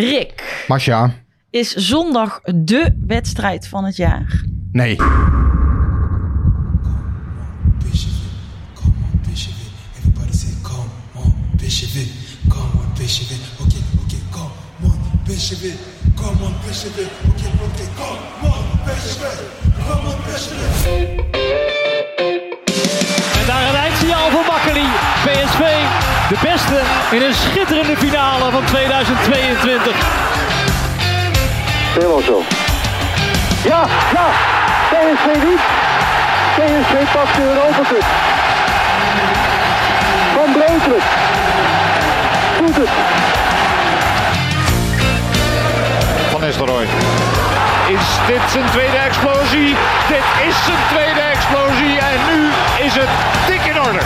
Rick, Masja, is zondag de wedstrijd van het jaar? nee. En daar een eindsignaal voor Makkeli. PSV, de beste in een schitterende finale van 2022. Helemaal zo. Ja, ja. PSV niet. PSV pakt de Europa Cup. Van Breukelen. Doet het. Van Nistelrooy. Is dit zijn tweede explosie? Dit is zijn tweede explosie en nu is het dik in orde.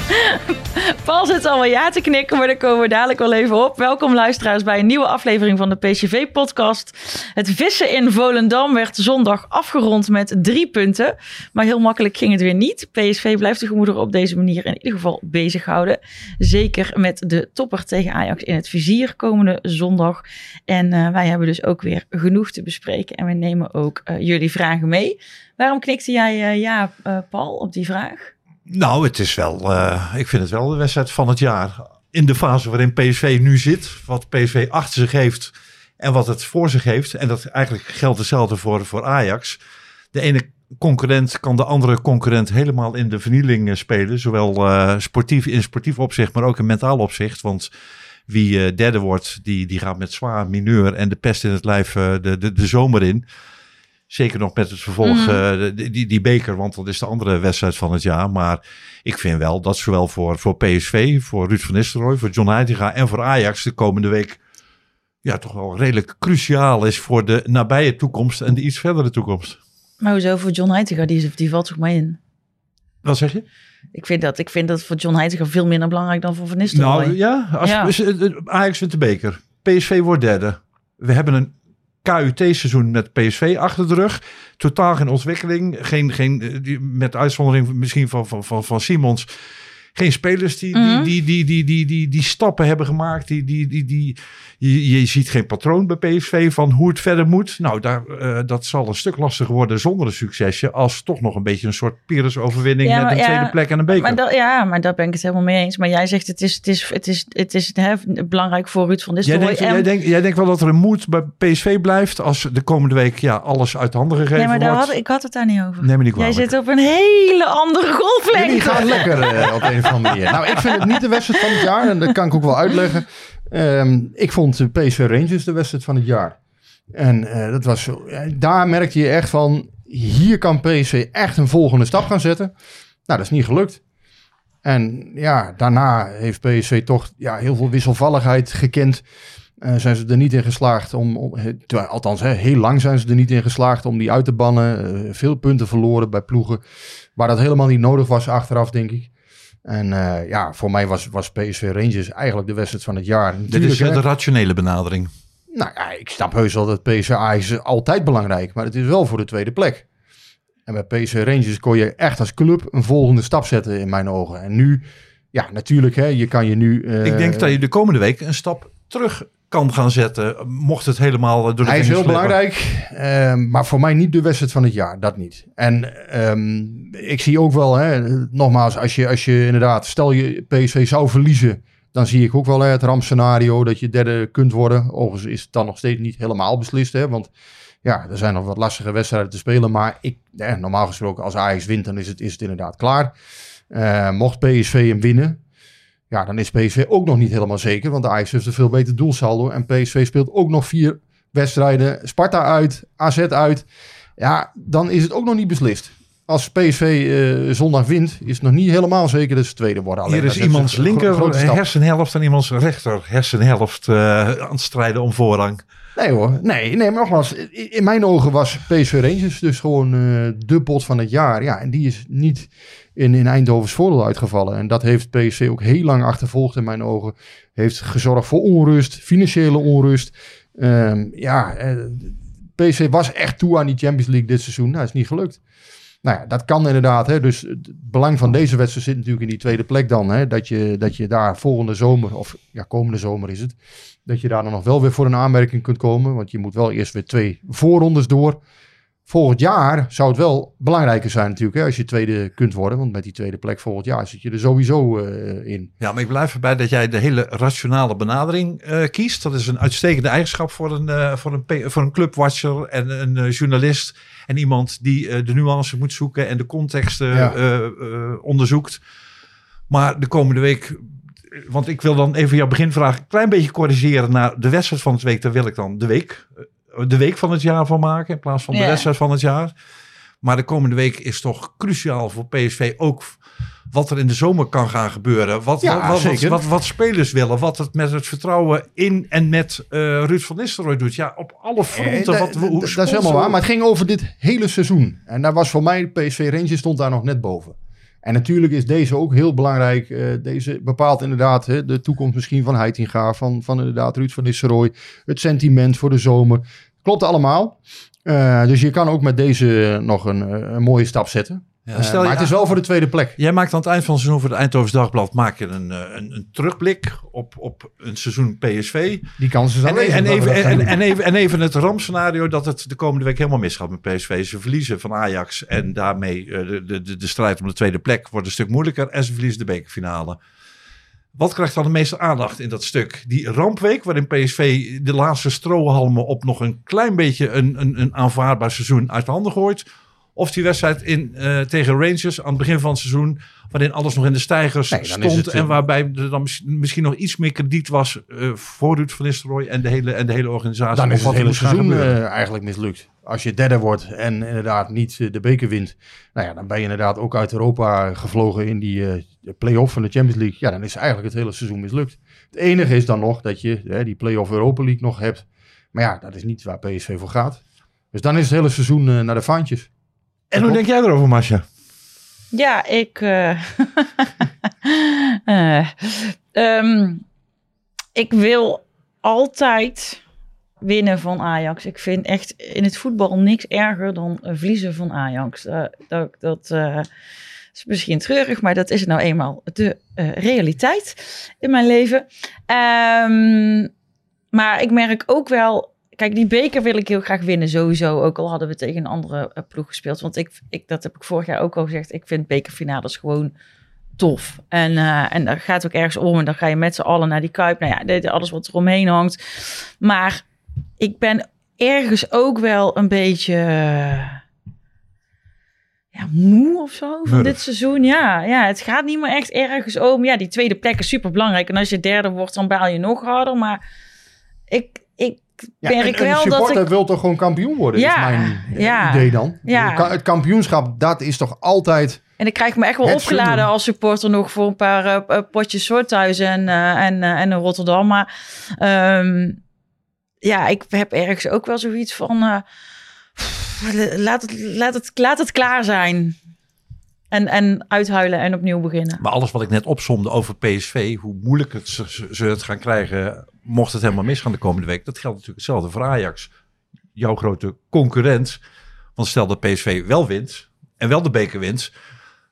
Paul zit al wel ja te knikken, maar daar komen we dadelijk wel even op. Welkom luisteraars bij een nieuwe aflevering van de PCV-podcast. Het vissen in Volendam werd zondag afgerond met drie punten. Maar heel makkelijk ging het weer niet. PSV blijft de gemoederen op deze manier in ieder geval bezighouden. Zeker met de topper tegen Ajax in het vizier komende zondag. En eh, wij hebben dus ook weer genoeg te bespreken. En we nemen ook eh, jullie vragen mee. Waarom knikte jij eh, ja, Paul, op die vraag? Nou, het is wel, eh, ik vind het wel de wedstrijd van het jaar. In de fase waarin PSV nu zit, wat PSV achter zich heeft en wat het voor zich heeft. En dat eigenlijk geldt hetzelfde voor, voor Ajax. De ene concurrent kan de andere concurrent helemaal in de vernieling eh, spelen. Zowel eh, sportief, in sportief opzicht, maar ook in mentaal opzicht. Want wie eh, derde wordt, die, die gaat met zwaar mineur en de pest in het lijf de, de, de zomer in. Zeker nog met het vervolg, Mhm. eh, die, die, beker, want dat is de andere wedstrijd van het jaar. Maar ik vind wel dat zowel voor, voor PSV, voor Ruud van Nistelrooy, voor John Heitinga en voor Ajax de komende week ja, toch wel redelijk cruciaal is voor de nabije toekomst en de iets verdere toekomst. Maar hoezo voor John Heitinga? Die, die valt toch maar in? Wat zeg je? Ik vind dat, ik vind dat voor John Heitinga veel minder belangrijk dan voor Van Nistelrooy. Nou ja, als, Ja. eh, eh, Ajax wint de beker. PSV wordt derde. We hebben een KUT-seizoen met PSV achter de rug. Totaal geen ontwikkeling. Geen, geen, eh, met uitzondering misschien van, van, van, van Simons. Geen spelers die, Mhm. die, die, die, die, die, die stappen hebben gemaakt. Die, die, die, die, je, je ziet geen patroon bij PSV van hoe het verder moet. Nou, daar, eh, dat zal een stuk lastiger worden zonder een succesje. Als toch nog een beetje een soort Pyrrhus-overwinning Ja, met een ja, tweede plek en een beker. Maar dat, ja, maar daar ben ik het helemaal mee eens. Maar jij zegt het is, het is, het is, het is hè, belangrijk voor Ruud van Jij Nistelrooy. denkt, en- jij, denkt, jij denkt wel dat er een moed bij PSV blijft als de komende week ja, alles uit de handen gegeven nee, maar daar wordt? had, ik had het daar niet over. Neem me niet jij zit op een hele andere golflengte. Jullie gaan lekker eh, Nou, ik vind het niet de wedstrijd van het jaar. En dat kan ik ook wel uitleggen. Ehm, ik vond de PSV Rangers de wedstrijd van het jaar. En eh, dat was zo, ja, daar merkte je echt van... Hier kan PSV echt een volgende stap gaan zetten. Nou, dat is niet gelukt. En ja, daarna heeft PSV toch ja, heel veel wisselvalligheid gekend. Eh, zijn ze er niet in geslaagd om, om althans heel lang zijn ze er niet in geslaagd om die uit te bannen. Eh, veel punten verloren bij ploegen waar dat helemaal niet nodig was achteraf, denk ik. En eh, ja, voor mij was, was PSV Rangers eigenlijk de wedstrijd van het jaar. Dit is eh, hè, de rationele benadering. nou ja, ik snap heus wel dat PSV Ajax is altijd belangrijk, maar het is wel voor de tweede plek. En bij PSV Rangers kon je echt als club een volgende stap zetten in mijn ogen. En nu, ja, natuurlijk, hè, je kan je nu... eh, Ik denk dat je de komende week een stap terug kan gaan zetten. Mocht het helemaal eh, door de Hij is heel belangrijk, ehm, maar voor mij niet de wedstrijd van het jaar, dat niet. En ehm, ik zie ook wel, hè, nogmaals, als je, als je inderdaad, stel je PSV zou verliezen, dan zie ik ook wel hè, het rampscenario dat je derde kunt worden. Overigens is het dan nog steeds niet helemaal beslist, hè, want ja, er zijn nog wat lastige wedstrijden te spelen. Maar ik, hè, normaal gesproken, als Ajax wint, dan is het, is het inderdaad klaar. Eh, mocht PSV hem winnen, ja, dan is PSV ook nog niet helemaal zeker. Want Ajax heeft een veel beter doelsaldo. En PSV speelt ook nog vier wedstrijden. Sparta uit, AZ uit. Ja, dan is het ook nog niet beslist. als PSV eh, zondag wint, is het nog niet helemaal zeker dat ze tweede worden. Alleen Hier is iemands linker hersenhelft en iemands rechter hersenhelft eh, aan het strijden om voorrang. Nee hoor, nee, nee, maar nogmaals, in mijn ogen was PSV Rangers dus gewoon eh, de pot van het jaar. Ja, en die is niet in, in Eindhovens voordeel uitgevallen. En dat heeft PSV ook heel lang achtervolgd in mijn ogen. Heeft gezorgd voor onrust, financiële onrust. Ehm, ja, eh, PSV was echt toe aan die Champions League dit seizoen. Nou, is niet gelukt. Nou ja, dat kan inderdaad. Hè. Dus het belang van deze wedstrijd zit natuurlijk in die tweede plek dan. Hè. Dat, je, dat je daar volgende zomer, of ja, komende zomer is het. Dat je daar dan nog wel weer voor een aanmerking kunt komen. Want je moet wel eerst weer twee voorrondes door. Volgend jaar zou het wel belangrijker zijn natuurlijk. Hè, als je tweede kunt worden. Want met die tweede plek volgend jaar zit je er sowieso eh, in. Ja, maar ik blijf erbij dat jij de hele rationale benadering eh, kiest. Dat is een uitstekende eigenschap voor een, eh, voor een, voor een clubwatcher en een journalist. En iemand die de nuance moet zoeken en de contexten Ja. eh, onderzoekt. Maar de komende week, want ik wil dan even jouw beginvraag een klein beetje corrigeren naar de wedstrijd van het week. Daar wil ik dan de week, de week van het jaar van maken in plaats van de Ja. wedstrijd van het jaar. Maar de komende week is toch cruciaal voor PSV ook wat er in de zomer kan gaan gebeuren. Wat, Ja, wat, wat, wat, wat spelers willen. Wat het met het vertrouwen in en met eh Ruud van Nistelrooy doet. Ja, op alle fronten. Eh, wat, da- hoe da- dat is helemaal waar. Maar het ging over dit hele seizoen. En daar was voor mij, PSV Rangers stond daar nog net boven. En natuurlijk is deze ook heel belangrijk. Eh, deze bepaalt inderdaad hè, de toekomst misschien van Heitinga. Van, van inderdaad Ruud van Nistelrooy. Het sentiment voor de zomer. Klopt allemaal. Eh, dus je kan ook met deze nog een, eh, een mooie stap zetten. Ja, maar het is wel voor de tweede plek. Jij maakt aan het eind van het seizoen voor het Eindhovens Dagblad maak je een, eh, een, een terugblik op, op een seizoen PSV. Die kans is En, en, even, en, even, en even het rampscenario dat het de komende week helemaal misgaat met PSV. Ze verliezen van Ajax en daarmee eh, de, de, de, de strijd om de tweede plek wordt een stuk moeilijker. En ze verliezen de bekerfinale. Wat krijgt dan de meeste aandacht in dat stuk? Die rampweek waarin PSV de laatste strohalmen op nog een klein beetje een, een, een aanvaardbaar seizoen uit de handen gooit. Of die wedstrijd in, eh, tegen Rangers aan het begin van het seizoen, waarin alles nog in de stijgers Nee, stond. het, eh, en waarbij er dan mis- misschien nog iets meer krediet was eh, voor Ruud van Nistelrooy en de hele, en de hele organisatie. Dan is het hele seizoen eigenlijk mislukt. Als je derde wordt en inderdaad niet de beker wint. Nou ja, dan ben je inderdaad ook uit Europa gevlogen in die play-off van de Champions League. Ja, dan is eigenlijk het hele seizoen mislukt. Het enige is dan nog dat je die play-off Europa League nog hebt. Maar ja, dat is niet waar PSV voor gaat. Dus dan is het hele seizoen naar de vaantjes. En hoe denk jij erover, Masja? Ja, ik. eh, eh, ehm, ik wil altijd winnen van Ajax. Ik vind echt in het voetbal niks erger dan verliezen van Ajax. Eh, dat dat eh, is misschien treurig, maar dat is nou eenmaal de eh, realiteit in mijn leven. Ehm, maar ik merk ook wel. Kijk, die beker wil ik heel graag winnen, sowieso. Ook al hadden we tegen een andere eh, ploeg gespeeld. Want ik, ik, dat heb ik vorig jaar ook al gezegd. Ik vind bekerfinales gewoon tof. En, eh, en daar gaat ook ergens om. En dan ga je met z'n allen naar die Kuip. Nou ja, alles wat eromheen hangt. Maar ik ben ergens ook wel een beetje... eh, ja, moe of zo van Murf. dit seizoen. Ja, ja, het gaat niet meer echt ergens om. Ja, die tweede plek is super belangrijk. En als je derde wordt, dan baal je nog harder. Maar ik, ik merk en, en wel een dat supporter ik... wil toch gewoon kampioen worden, Ja, is mijn ja, idee dan. ja. Het kampioenschap, dat is toch altijd... En ik krijg me echt wel opgeladen als supporter nog voor een paar eh, potjes Soorthuis en, eh, en, en in Rotterdam. Maar ehm, ja, ik heb ergens ook wel zoiets van... eh, laat, het, laat, het, laat het klaar zijn. En, en uithuilen en opnieuw beginnen. Maar alles wat ik net opzomde over PSV, hoe moeilijk het ze het gaan krijgen, mocht het helemaal misgaan de komende week. Dat geldt natuurlijk hetzelfde voor Ajax. Jouw grote concurrent. Want stel dat PSV wel wint en wel de beker wint,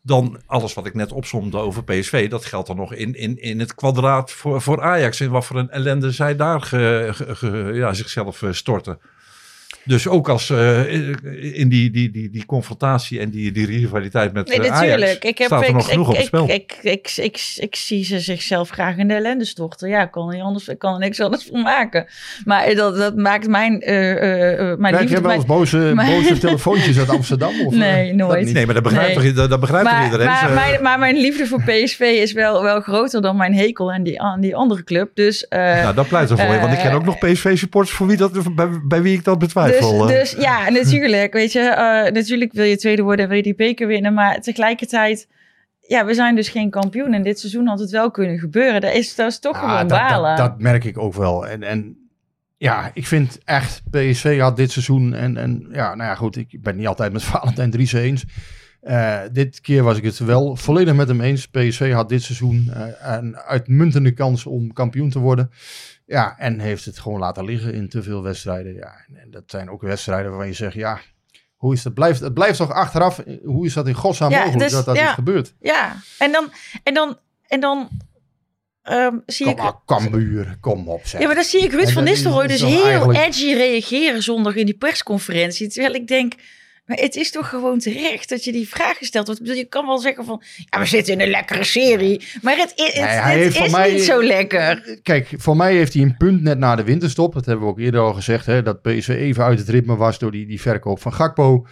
dan alles wat ik net opzomde over PSV, dat geldt dan nog in, in, in het kwadraat voor, voor Ajax. En wat voor een ellende zij daar ja, zichzelf eh, storten. Dus ook als eh, in die, die, die, die confrontatie en die, die rivaliteit met Nee, eh, natuurlijk. Ajax, Ik, heb, staat er ik, nog genoeg ik, op het spel. Ik, ik, ik, ik, ik, zie ze zichzelf graag in de ellende storten. Ja, ik kan, niet anders, ik kan er niks anders van maken. Maar dat, dat maakt mijn, eh eh, eh, mijn Krijg liefde... je wel eens boze, mijn- boze telefoontjes uit Amsterdam? Of, Nee, nooit. Nee, maar dat begrijpt, Nee. toch, dat, dat begrijpt Maar, iedereen? maar, mijn, maar mijn liefde voor PSV is wel, wel groter dan mijn hekel aan die, aan die andere club. Dus eh, nou, dat pleit er voor je. Want ik ken ook nog PSV-supporters voor wie dat, bij, bij wie ik dat betwijfel. Twijfel. Dus, dus ja, natuurlijk. Weet je, eh, natuurlijk wil je tweede worden en wil je die beker winnen. Maar tegelijkertijd, ja, we zijn dus geen kampioen. En dit seizoen had het wel kunnen gebeuren. Dat is, dat is toch Ja, gewoon dat, balen. dat, dat merk ik ook wel. En, en ja, ik vind echt, PSV had dit seizoen, en, en ja, nou ja, goed, ik ben niet altijd met Valentijn Dries eens. Eh, dit keer was ik het wel volledig met hem eens. PSV had dit seizoen eh, een uitmuntende kans om kampioen te worden. Ja, en heeft het gewoon laten liggen in te veel wedstrijden. Ja, en, dat zijn ook wedstrijden waarvan je zegt, ja, hoe is dat? Blijft, het blijft toch achteraf, hoe is dat in godsnaam Ja, mogelijk dus- dat dat ja. is gebeurd? Ja, en dan, en dan, en dan ehm, zie Kom ik... maar, Cambuur, kom op zeg. Ja, maar dan zie ik Ruud En van Nistelrooy is dus heel eigenlijk- edgy reageren zondag in die persconferentie. Terwijl ik denk, maar het is toch gewoon terecht dat je die vragen stelt. Ik bedoel, je kan wel zeggen van, ja, we zitten in een lekkere serie. Maar het, het, Nee, is mij- niet zo lekker. Kijk, voor mij heeft hij een punt net na de winterstop. Dat hebben we ook eerder al gezegd. Hè, dat PSV even uit het ritme was door die, die verkoop van Gakpo.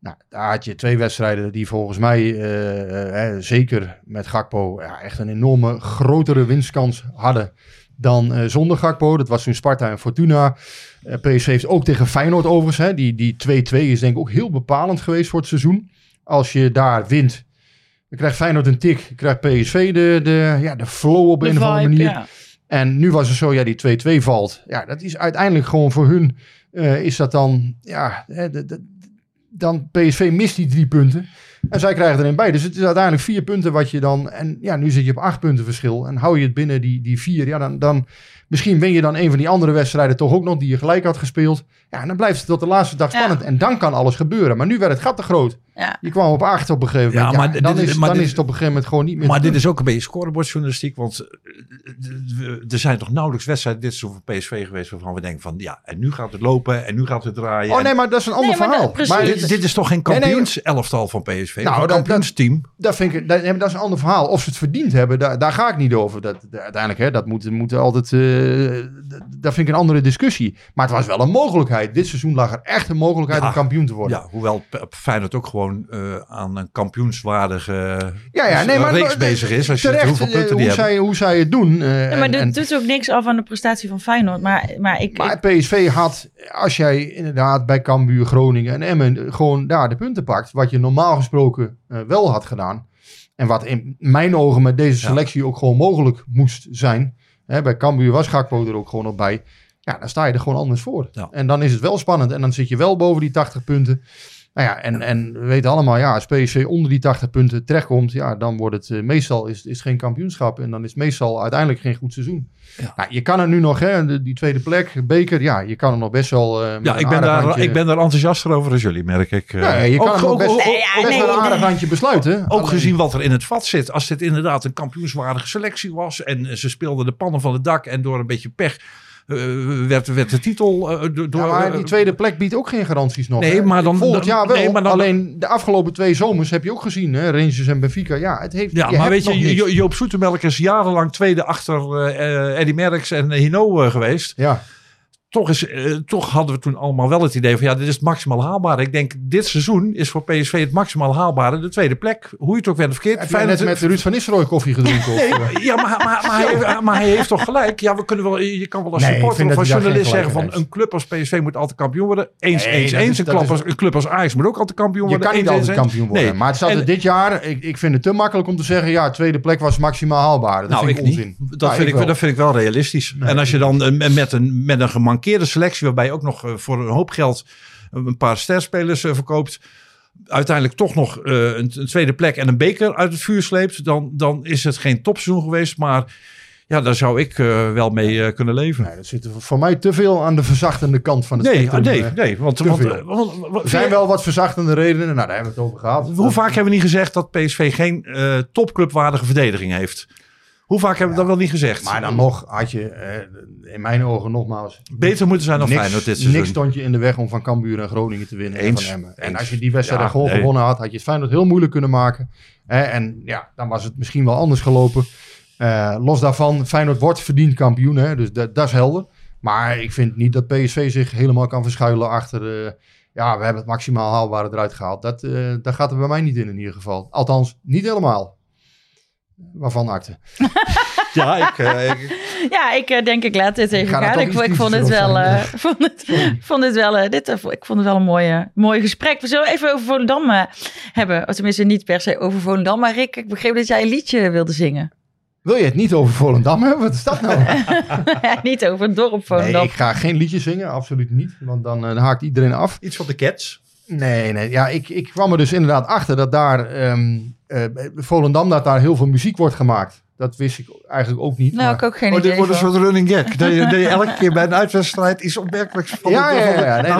Nou, daar had je twee wedstrijden die volgens mij, eh, eh, zeker met Gakpo, ja, echt een enorme grotere winstkans hadden dan eh, zonder Gakpo. Dat was toen Sparta en Fortuna. Eh, PSV heeft ook tegen Feyenoord overigens. Hè, die die 2-2 is denk ik ook heel bepalend geweest voor het seizoen. Als je daar wint, dan krijgt Feyenoord een tik. Krijgt PSV de, de, ja, de flow op De een of andere manier. ja. En nu was het zo, ja, die 2-2 valt. Ja, dat is uiteindelijk gewoon voor hun, eh, is dat dan, ja, de- dan PSV mist die drie punten. En zij krijgen er een bij. Dus het is uiteindelijk vier punten wat je dan, en ja, nu zit je op acht punten verschil. En hou je het binnen die, die vier, ja, dan, dan misschien win je dan een van die andere wedstrijden toch ook nog, die je gelijk had gespeeld. Ja, en dan blijft het tot de laatste dag Ja. spannend. En dan kan alles gebeuren. Maar nu werd het gat te groot. Ja. Je kwam op acht op een gegeven moment. Ja, maar dan dit- is, maar dan dit- is het op een gegeven moment gewoon niet meer Maar te dit doen. is ook een beetje scorebordjournalistiek. Want eh, er zijn toch nauwelijks wedstrijden dit seizoen voor PSV geweest waarvan we denken van ja, en nu gaat het lopen en nu gaat het draaien. Oh En nee, maar dat is een ander Nee, maar dat- verhaal. precies. Maar dit, dit is toch geen kampioenselftal van PSV? Nou, Nou, een dat- kampioensteam. Dat vind ik, dat, dat is een ander verhaal. Of ze het verdiend hebben, daar, daar ga ik niet over. Dat, dat- uiteindelijk, hè, dat moet, moet altijd, eh, dat, dat vind ik een andere discussie. Maar het was wel een mogelijkheid. Dit seizoen lag er echt een mogelijkheid Ja. om kampioen te worden. Ja, hoewel Feyenoord ook gewoon eh, aan een kampioenswaardige ja, ja, nee, maar reeks bezig is. Als je hoeveel eh, punten die hoe, zij, hoe zij het doen. eh, Ja, maar doet ook niks af aan de prestatie van Feyenoord. Maar, maar ik... Maar ik- PSV had, als jij inderdaad bij Cambuur, Groningen en Emmen gewoon daar de punten pakt, wat je normaal gesproken eh, wel had gedaan. En wat in mijn ogen met deze Ja. selectie ook gewoon mogelijk moest zijn. Hè, bij Cambuur was Gakpo er ook gewoon op bij. Ja, dan sta je er gewoon anders voor. Ja. En dan is het wel spannend. En dan zit je wel boven die 80 punten. Nou ja, en, en we weten allemaal, ja, als PSV onder die 80 punten terechtkomt, ja, dan wordt het eh, meestal is, is geen kampioenschap. En dan is het meestal uiteindelijk geen goed seizoen. Ja. Nou, je kan er nu nog, hè, de- die tweede plek, beker, ja, je kan er nog best wel. eh, Ja, ik ben, daar, handje- ik ben daar enthousiaster over als jullie, merk ik. eh. Ja, je kan ook, er nog ook- best, Nee, ja, best nee, wel een aardig handje besluiten. Ook Alleen- gezien wat er in het vat zit. Als dit inderdaad een kampioenswaardige selectie was. En ze speelden de pannen van het dak. En door een beetje pech werd, werd de titel eh, door... Ja, maar die eh, tweede plek biedt ook geen garanties nog. Nee, hè. maar dan- Volgend jaar wel. nee, maar dan- Alleen de afgelopen twee zomers heb je ook gezien. Hè? Rangers en Benfica. Ja, het heeft, Ja, je maar weet je. Jo- Joop Zoetemelk is jarenlang tweede achter eh eh, Eddy Merckx en Hino eh, geweest. Ja, Toch, is, eh, toch hadden we toen allemaal wel het idee van ja, dit is het maximaal haalbare. Ik denk, dit seizoen is voor PSV het maximaal haalbare. De tweede plek, hoe je het ook bent verkeerd. heb je net met Ruud van Nistelrooy koffie gedronken? Nee, eh? ja, maar, maar, maar, hij, heeft- maar hij heeft toch gelijk. Ja, we kunnen wel, je kan wel als Nee, supporter of als journalist zeggen van een club als PSV moet altijd kampioen worden. Eens, Nee, eens, eens. is- Een, is- als, een club als Ajax moet ook altijd kampioen Je worden. kan niet Eens, altijd eens, kampioen worden. Nee. Maar het staat En- er dit jaar, ik, ik vind het te makkelijk om te zeggen, ja, tweede plek was maximaal haalbaar. Dat nou, vind ik onzin. niet. Dat, vind ik, wel. dat vind ik wel realistisch. En als je dan eh, met een, met een gemankeerde selectie, waarbij je ook nog eh, voor een hoop geld een paar sterspelers eh, verkoopt, uiteindelijk toch nog eh, een, een tweede plek en een beker uit het vuur sleept, dan, dan is het geen topseizoen geweest. Maar ja, daar zou ik wel mee kunnen leven. Nee, dat zit voor mij te veel aan de verzachtende kant van het Nee, spectrum, nee, nee. Want, want, want- want- Er zijn wel wat verzachtende redenen. Nou, daar hebben we het over gehad. hoe vaak hebben we niet gezegd dat PSV geen topclubwaardige verdediging heeft? Hoe vaak hebben we dat wel niet gezegd? Maar dan nog had je, eh, in mijn ogen nogmaals, Beter moeten zijn dan niks, Feyenoord dit seizoen. niks stond je in de weg om van Cambuur en Groningen te winnen. en Eens. van Emmen. En als je die wedstrijd gewoon nee. gewonnen had, had je het Feyenoord heel moeilijk kunnen maken. En ja, dan was het misschien wel anders gelopen. Eh, los daarvan, Feyenoord wordt verdiend kampioen. Hè, dus dat, dat is helder. Maar ik vind niet dat PSV zich helemaal kan verschuilen achter... eh, ja, we hebben het maximaal haalbare eruit gehaald. Dat, eh dat gaat er bij mij niet in in ieder geval. Althans, niet helemaal. Waarvan akte. Ja, ik, eh, ik- Ja, ik eh, denk ik laat dit even gaan. Ik, vond het wel, eh, vond het, vond het wel, eh, dit, ik vond het wel een mooie, mooi gesprek. We zullen even over Volendam hebben. Of tenminste niet per se over Volendam. Maar Rick, ik begreep dat jij een liedje wilde zingen. Wil je het niet over Volendam hebben? Wat is dat nou? niet over het dorp Volendam. Nee, ik ga geen liedje zingen, absoluut niet. Want dan, eh, dan haakt iedereen af. iets van de Cats. Nee, nee. Ja, ik, ik kwam er dus inderdaad achter dat daar, ehm eh, Volendam, dat daar heel veel muziek wordt gemaakt. Dat wist ik eigenlijk ook niet. nou, maar- ik ook geen Oh, dit wordt een soort running gag. Dat je, dat je elke keer bij een uitwedstrijd iets opmerkelijks van Ja, ja, ja. Nee,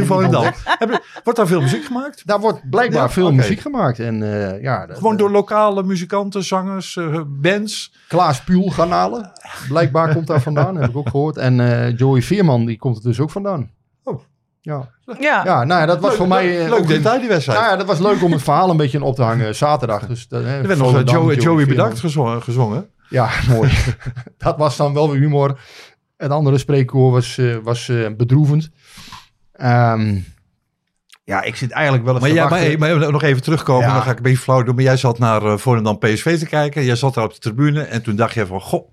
in Volendam. niet Heb je- Wordt daar veel muziek gemaakt? Daar wordt blijkbaar Ja, veel muziek gemaakt. En eh, ja, dat- Gewoon door lokale muzikanten, zangers, eh, bands. Klaas Puul garnalen. Blijkbaar komt daar vandaan, heb ik ook gehoord. En eh, Joey Veerman, die komt er dus ook vandaan. Ja, Ja, ja nou ja, dat was Leuk- voor mij... leuk- eh, Leuk detail die wedstrijd. Nou ja, dat was leuk om het verhaal een beetje op te hangen zaterdag. Dus, dat, hè, er werd nog eh, Joey, Joey bedankt gezongen. gezongen. Ja, mooi. dat was dan wel weer humor. Het andere spreekkoor was, eh, was eh, bedroevend. Ehm, ja, ik zit eigenlijk wel Maar, te ja, maar, maar nog even terugkomen, Ja. dan ga ik een beetje flauw doen. Maar jij zat naar uh, Volendam PSV te kijken. Jij zat daar op de tribune en toen dacht je van... Goh,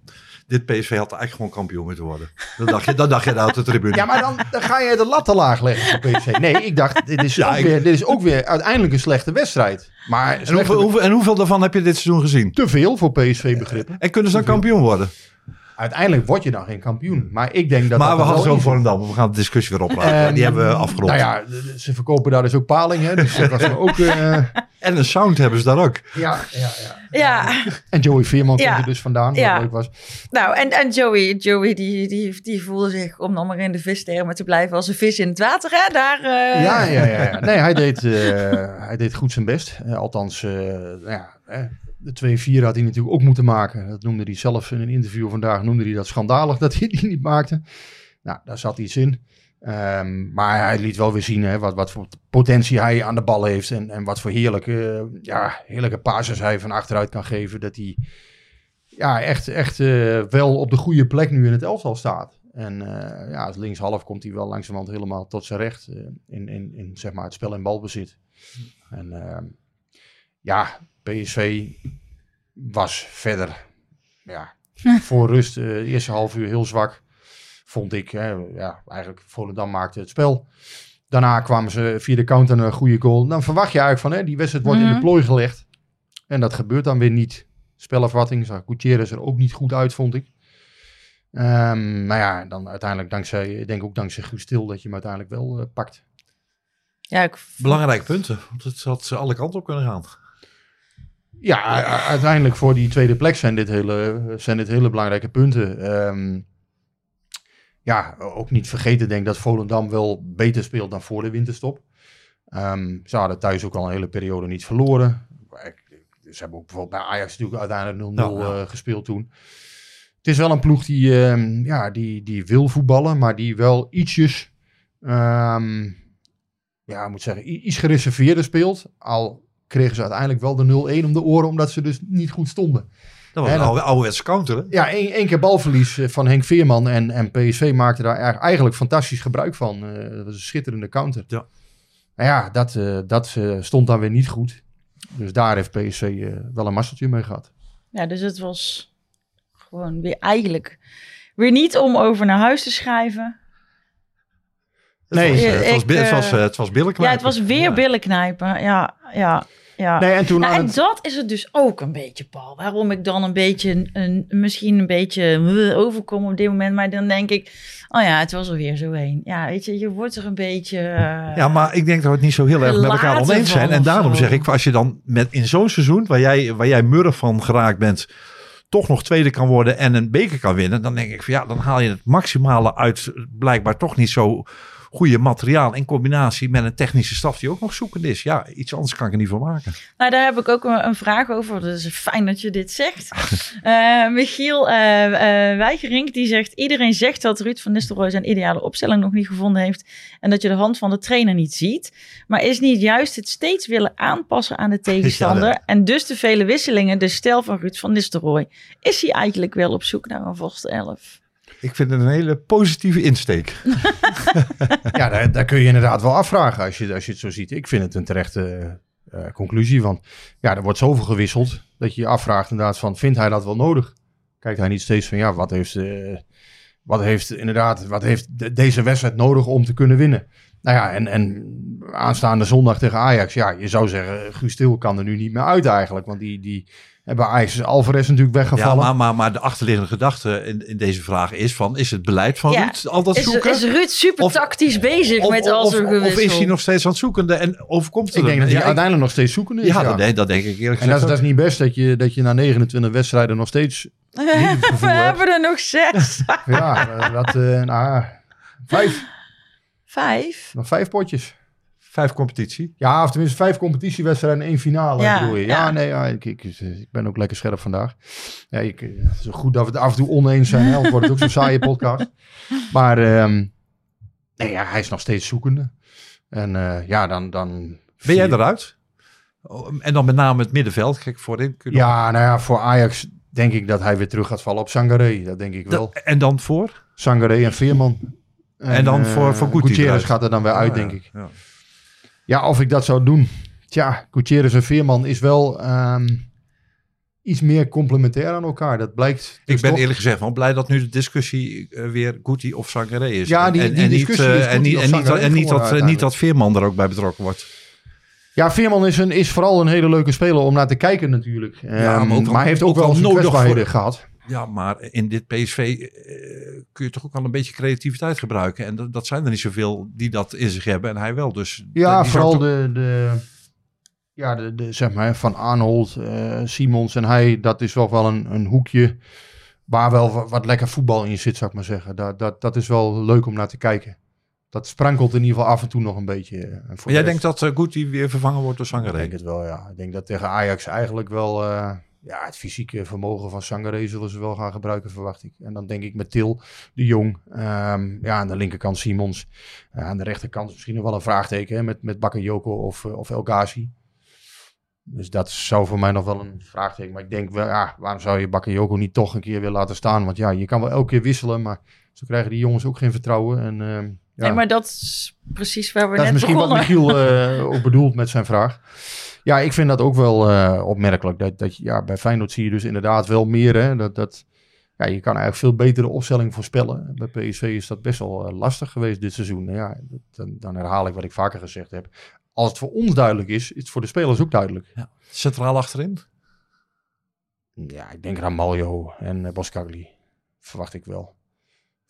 dit PSV had eigenlijk gewoon kampioen moeten worden. Dan dacht je, dan dacht je daar op de tribune. Ja, maar dan, dan ga je de lat te laag leggen voor PSV. Nee, ik dacht, dit is, Ja, ook ik- weer, dit is ook weer uiteindelijk een slechte wedstrijd. Maar en, hoeveel, en hoeveel daarvan heb je dit seizoen gezien? te veel voor PSV-begrippen. En kunnen ze dan kampioen worden? Uiteindelijk word je dan geen kampioen. Maar ik denk dat maar dat we hadden zit. Volendam. We gaan de discussie weer opraken. Ehm, Die hebben we afgerond. Nou ja, ze verkopen daar dus ook paling. Hè, dus dat was ook... eh, En een sound hebben ze daar ook. ja, ja, ja. ja. En Joey Veerman Ja. komt er dus vandaan, wat Ja. leuk was. Nou, en, en Joey, Joey die, die, die voelde zich, om dan maar in de vistermen te blijven, als een vis in het water. Hè? Daar, eh, Ja, ja, ja. ja. Nee, hij deed, eh, hij deed goed zijn best. Althans, eh, nou ja, eh, de 2-4 had hij natuurlijk ook moeten maken. Dat noemde hij zelf in een interview vandaag. Noemde hij dat schandalig dat hij die niet maakte. Nou, daar zat iets in. Ehm, maar hij liet wel weer zien hè, wat, wat voor potentie hij aan de bal heeft. En, en wat voor heerlijke, ja, heerlijke passes hij van achteruit kan geven. Dat hij ja, echt, echt eh, wel op de goede plek nu in het elftal staat. En eh, ja, als linkshalf komt hij wel langzamerhand helemaal tot zijn recht eh, in, in, in zeg maar het spel en balbezit. En ehm, ja, PSV was verder ja, voor rust eh, de eerste half uur heel zwak, vond ik. Hè. Ja, eigenlijk Volendam maakte het spel. Daarna kwamen ze via de counter een goede goal. Dan verwacht je eigenlijk van, hè, die wedstrijd wordt in Mhm. de plooi gelegd. En dat gebeurt dan weer niet. Spelafwatting zag Gutierrez er ook niet goed uit, vond ik. Ehm maar ja, dan uiteindelijk dankzij, ik denk ook dankzij Guus Stil dat je hem uiteindelijk wel eh, pakt. Ja, ik, Belangrijke punten. Want het had ze alle kanten op kunnen gaan. Ja, uiteindelijk voor die tweede plek zijn dit hele, zijn dit hele belangrijke punten. Ehm, ja, ook niet vergeten denk ik dat Volendam wel beter speelt dan voor de winterstop. Ehm, ze hadden thuis ook al een hele periode niet verloren. Ze hebben ook bijvoorbeeld bij Ajax natuurlijk uiteindelijk 0-0 Ja, ja. eh, gespeeld toen. Het is wel een ploeg die, ehm, ja, die, die wil voetballen, maar die wel ietsjes, ja, moet zeggen, iets gereserveerder speelt. Al kregen ze uiteindelijk wel de 0-1 om de oren, omdat ze dus niet goed stonden. Dat was Ja, een dat- oude, ouderwetse counter. Hè? Ja, één, één keer balverlies eh, van Henk Veerman en, en PSV maakte daar eigenlijk fantastisch gebruik van. Eh, dat was een schitterende counter. Ja. Nou ja, dat, eh, dat eh, stond dan weer niet goed. Dus daar heeft PSV eh, wel een masseltje mee gehad. ja, dus het was gewoon weer eigenlijk weer niet om over naar huis te schrijven. Nee. het was, eh, het was, het was, eh, eh, het was billen Ja, het was weer Ja. billen knijpen. Ja, ja, ja. Nee, en toen Nou, en het- dat is het dus ook een beetje, Paul. Waarom ik dan een beetje, een, misschien een beetje eh, overkom op dit moment. Maar dan denk ik, oh ja, het was er weer zo heen. Ja, weet je, je wordt er een beetje... eh, Ja, maar ik denk dat we het niet zo heel erg met elkaar oneens zijn. En daarom zo. zeg ik, als je dan met in zo'n seizoen waar jij, waar jij murf van geraakt bent, toch nog tweede kan worden en een beker kan winnen, dan denk ik van ja, dan haal je het maximale uit blijkbaar toch niet zo goede materiaal in combinatie met een technische staf die ook nog zoekend is. Ja, iets anders kan ik er niet voor maken. Nou, daar heb ik ook een, een vraag over. Dus fijn dat je dit zegt. Eh, Michiel Weigerink, die zegt... Iedereen zegt dat Ruud van Nistelrooy zijn ideale opstelling nog niet gevonden heeft... en dat je de hand van de trainer niet ziet. Maar is niet juist het steeds willen aanpassen aan de tegenstander... Ja, en dus de vele wisselingen, de stijl van Ruud van Nistelrooy... is hij eigenlijk wel op zoek naar een vaste elf? Ik vind het een hele positieve insteek. ja, daar, daar kun je inderdaad wel afvragen als je, als je het zo ziet. Ik vind het een terechte eh, conclusie. Want ja, er wordt zoveel gewisseld dat je je afvraagt inderdaad van, vindt hij dat wel nodig? Kijkt hij niet steeds van, ja, wat heeft, eh, wat heeft inderdaad, wat heeft de- deze wedstrijd nodig om te kunnen winnen? Nou ja, en, en aanstaande zondag tegen Ajax, ja, je zou zeggen, Guus kan er nu niet meer uit eigenlijk. Want die, die hebben Ajax is Alvarez natuurlijk Ja, weggevallen. maar, maar, maar de achterliggende gedachte in, in deze vraag is van, is het beleid van Ja. Ruud al dat Is, zoeken? is Ruud super Of- tactisch bezig of, met al of, zijn of, gewissel? is hij nog steeds aan het zoekende en overkomt het ik denk hem? dat hij Ja, ik- uiteindelijk nog steeds zoekende is. Ja, ja. Dat, denk, dat denk ik eerlijk En dat is, gezegd. dat is niet best dat je, dat je na 29 wedstrijden nog steeds niet het gevoel We hebt. hebben er nog zes. Ja, dat, eh, nou, vijf. Vijf. Nog vijf potjes. Vijf competitie. Ja, of tenminste vijf competitiewedstrijden en één finale. Ja, bedoel je. ja, ja. nee, ja, ik, ik, ik ben ook lekker scherp vandaag. Ja, ik, eh, het is goed dat we het af en toe oneens zijn. Anders wordt het ook zo'n saaie podcast. Maar ehm, nee, ja, hij is nog steeds zoekende. En eh, ja, dan... dan Ben jij eruit? Oh, En dan met name het middenveld. Kijk, voorin. kun je nog- Ja, nou ja, voor Ajax denk ik dat hij weer terug gaat vallen op Sangaré. Dat denk ik wel. Dat- en dan voor? Sangaré en Veerman. En dan eh, voor- voor Guti Gutierrez gaat er dan weer uit, Ah, denk ja, ik. ja. Ja, of ik dat zou doen. Tja, Gutierrez en Veerman is wel ehm, iets meer complementair aan elkaar. Dat blijkt. Ik dus ben toch- eerlijk gezegd wel blij dat nu de discussie eh, weer Guti of Sangaré is. Ja, die- en, die en discussie niet, is eh, en niet, en niet, en dat, niet dat Veerman er ook bij betrokken wordt. Ja, Veerman is, een, is vooral een hele leuke speler om naar te kijken natuurlijk. Ja, Ehm, maar ook hij heeft ook, ook wel wel nodig voor- gehad. Ja, maar in dit PSV eh, kun je toch ook wel een beetje creativiteit gebruiken. En dat, dat zijn er niet zoveel die dat in zich hebben. En hij wel. Dus Ja, die vooral toch- de, de, ja, de, de, zeg maar, van Arnold, eh, Simons en hij. Dat is wel wel een, een hoekje waar wel wat, wat lekker voetbal in zit, zou ik maar zeggen. Dat, dat, dat is wel leuk om naar te kijken. Dat sprankelt in ieder geval af en toe nog een beetje. eh, en Maar jij denkt dat uh, Guti weer vervangen wordt door Ik Sangaré? denk het wel, ja. Ik denk dat tegen Ajax eigenlijk wel... ja, het fysieke vermogen van Sangaré zullen ze wel gaan gebruiken, verwacht ik. En dan denk ik met Til, de Jong. ehm, ja, aan de linkerkant Simons. Ja, aan de rechterkant misschien nog wel een vraagteken hè, met, met Bakayoko of, eh, of El Ghazi. Dus dat zou voor mij nog wel een vraagteken. Maar ik denk, wel, ja, waarom zou je Bakayoko niet toch een keer weer laten staan? Want ja, je kan wel elke keer wisselen, maar zo krijgen die jongens ook geen vertrouwen. En, ehm, ja. Nee, maar dat is precies waar we Dat is net misschien wat begonnen. Michiel eh, ook bedoelt met zijn vraag. Ja, ik vind dat ook wel eh, opmerkelijk. Dat, dat, ja, bij Feyenoord zie je dus inderdaad wel meer. Hè, dat, dat, ja, je kan eigenlijk veel beter de opstelling voorspellen. Bij PSV is dat best wel eh, lastig geweest dit seizoen. Nou ja, dan, dan herhaal ik wat ik vaker gezegd heb. Als het voor ons duidelijk is, is het voor de spelers ook duidelijk. Centraal achterin? Ja, ik denk Ramaljo en uh, Boskagli. Verwacht ik wel.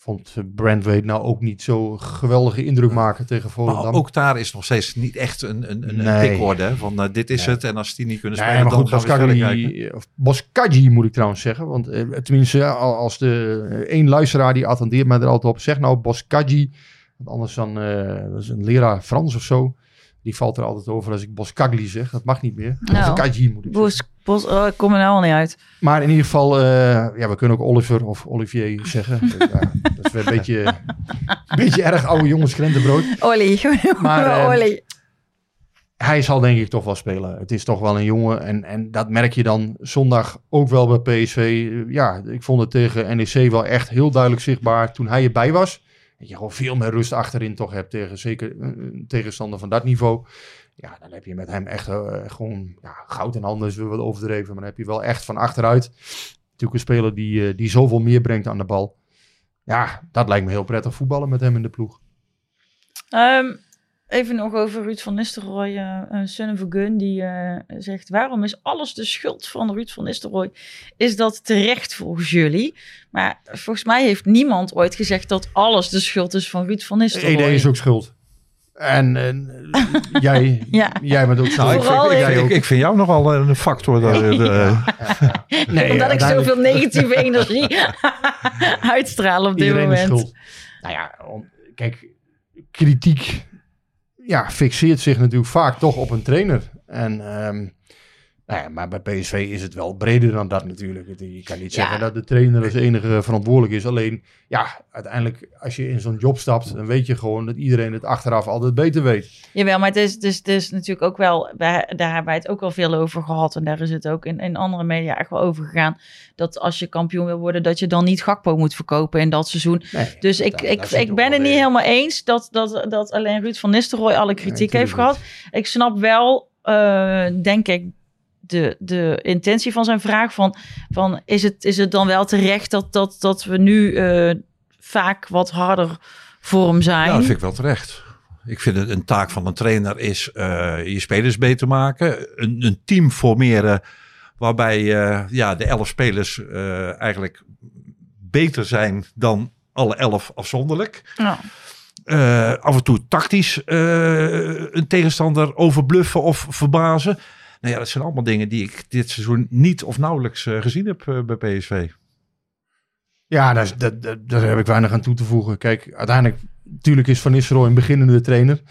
Vond Brandweight nou ook niet zo geweldige indruk maken tegen Volendam. Maar ook daar is nog steeds niet echt een, een, een Nee. pikorde. hè, Van uh, dit is Nee. het en als die niet kunnen Nee, spelen, maar goed, dan gaan we Boskagli moet ik trouwens zeggen. Want eh, tenminste, al- als de eh, één luisteraar die attendeert mij er altijd op. Zeg nou Boskagli. Want anders dan, eh, dat is een leraar Frans of zo. Die valt er altijd over als ik Boskagli zeg. Dat mag niet meer. Nou, Boskagli moet ik zeggen. Bos, oh, ik kom er nou al niet uit. Maar in ieder geval, eh, ja, we kunnen ook Oliver of Olivier zeggen. ja, dat is weer een beetje, een beetje erg oude jongens krentenbrood. Olly. Maar, eh. Hij zal denk ik toch wel spelen. Het is toch wel een jongen. En, en dat merk je dan zondag ook wel bij PSV. Ja, ik vond het tegen NEC wel echt heel duidelijk zichtbaar toen hij erbij was. Dat je gewoon veel meer rust achterin toch hebt tegen zeker eh, een tegenstander van dat niveau. Ja, dan heb je met hem echt eh, gewoon ja, goud in handen is weer wat overdreven. Maar dan heb je wel echt van achteruit natuurlijk een speler die, eh, die zoveel meer brengt aan de bal. Ja, dat lijkt me heel prettig voetballen met hem in de ploeg. Ehm, even nog over Ruud van Nistelrooy. eh uh, of a Gun, die eh, zegt... Waarom is alles de schuld van Ruud van Nistelrooy? Is dat terecht volgens jullie? Maar volgens mij heeft niemand ooit gezegd... dat alles de schuld is van Ruud van Nistelrooy. ED is ook schuld. En, en eh, jij, Ja. jij bent ook schuld. Nou, ik, vind, ik, ik. ik, ik vind jou nogal een factor. daarin, eh. Nee, Omdat ik zoveel negatieve energie uitstraal op dit Iedereen is moment. schuld. Nou ja, om- kijk, kritiek ja, fixeert zich natuurlijk vaak toch op een trainer. En, ehm, nou ja, maar bij PSV is het wel breder dan dat natuurlijk. Je kan niet Ja. zeggen dat de trainer als enige verantwoordelijk is. Alleen, ja, uiteindelijk als je in zo'n job stapt, dan weet je gewoon dat iedereen het achteraf altijd beter weet. Jawel, maar het is, het is natuurlijk ook wel, daar hebben wij het ook wel veel over gehad. En daar is het ook in, in andere media echt wel over gegaan. Dat als je kampioen wil worden, dat je dan niet Gakpo moet verkopen in dat seizoen. Nee, Dus dat- ik, dat ik, ik ben het niet helemaal eens dat, dat, dat alleen Ruud van Nistelrooy alle kritiek Nee, heeft gehad. Ik snap wel, eh, denk ik, de, de intentie van zijn vraag. Van, van is, het, is het dan wel terecht dat, dat, dat we nu eh, vaak wat harder voor hem zijn? Ja, dat vind ik wel terecht. Ik vind het een taak van een trainer is eh, je spelers beter maken. Een, een team formeren waarbij eh, ja, de elf spelers eigenlijk beter zijn dan alle elf afzonderlijk. Ja. Af en toe tactisch een tegenstander overbluffen of verbazen. Nou ja, dat zijn allemaal dingen die ik dit seizoen niet of nauwelijks eh, gezien heb eh, bij PSV. Ja, daar, daar, daar, heb ik weinig aan toe te voegen. Kijk, uiteindelijk, natuurlijk is Van Nistelrooy een beginnende trainer.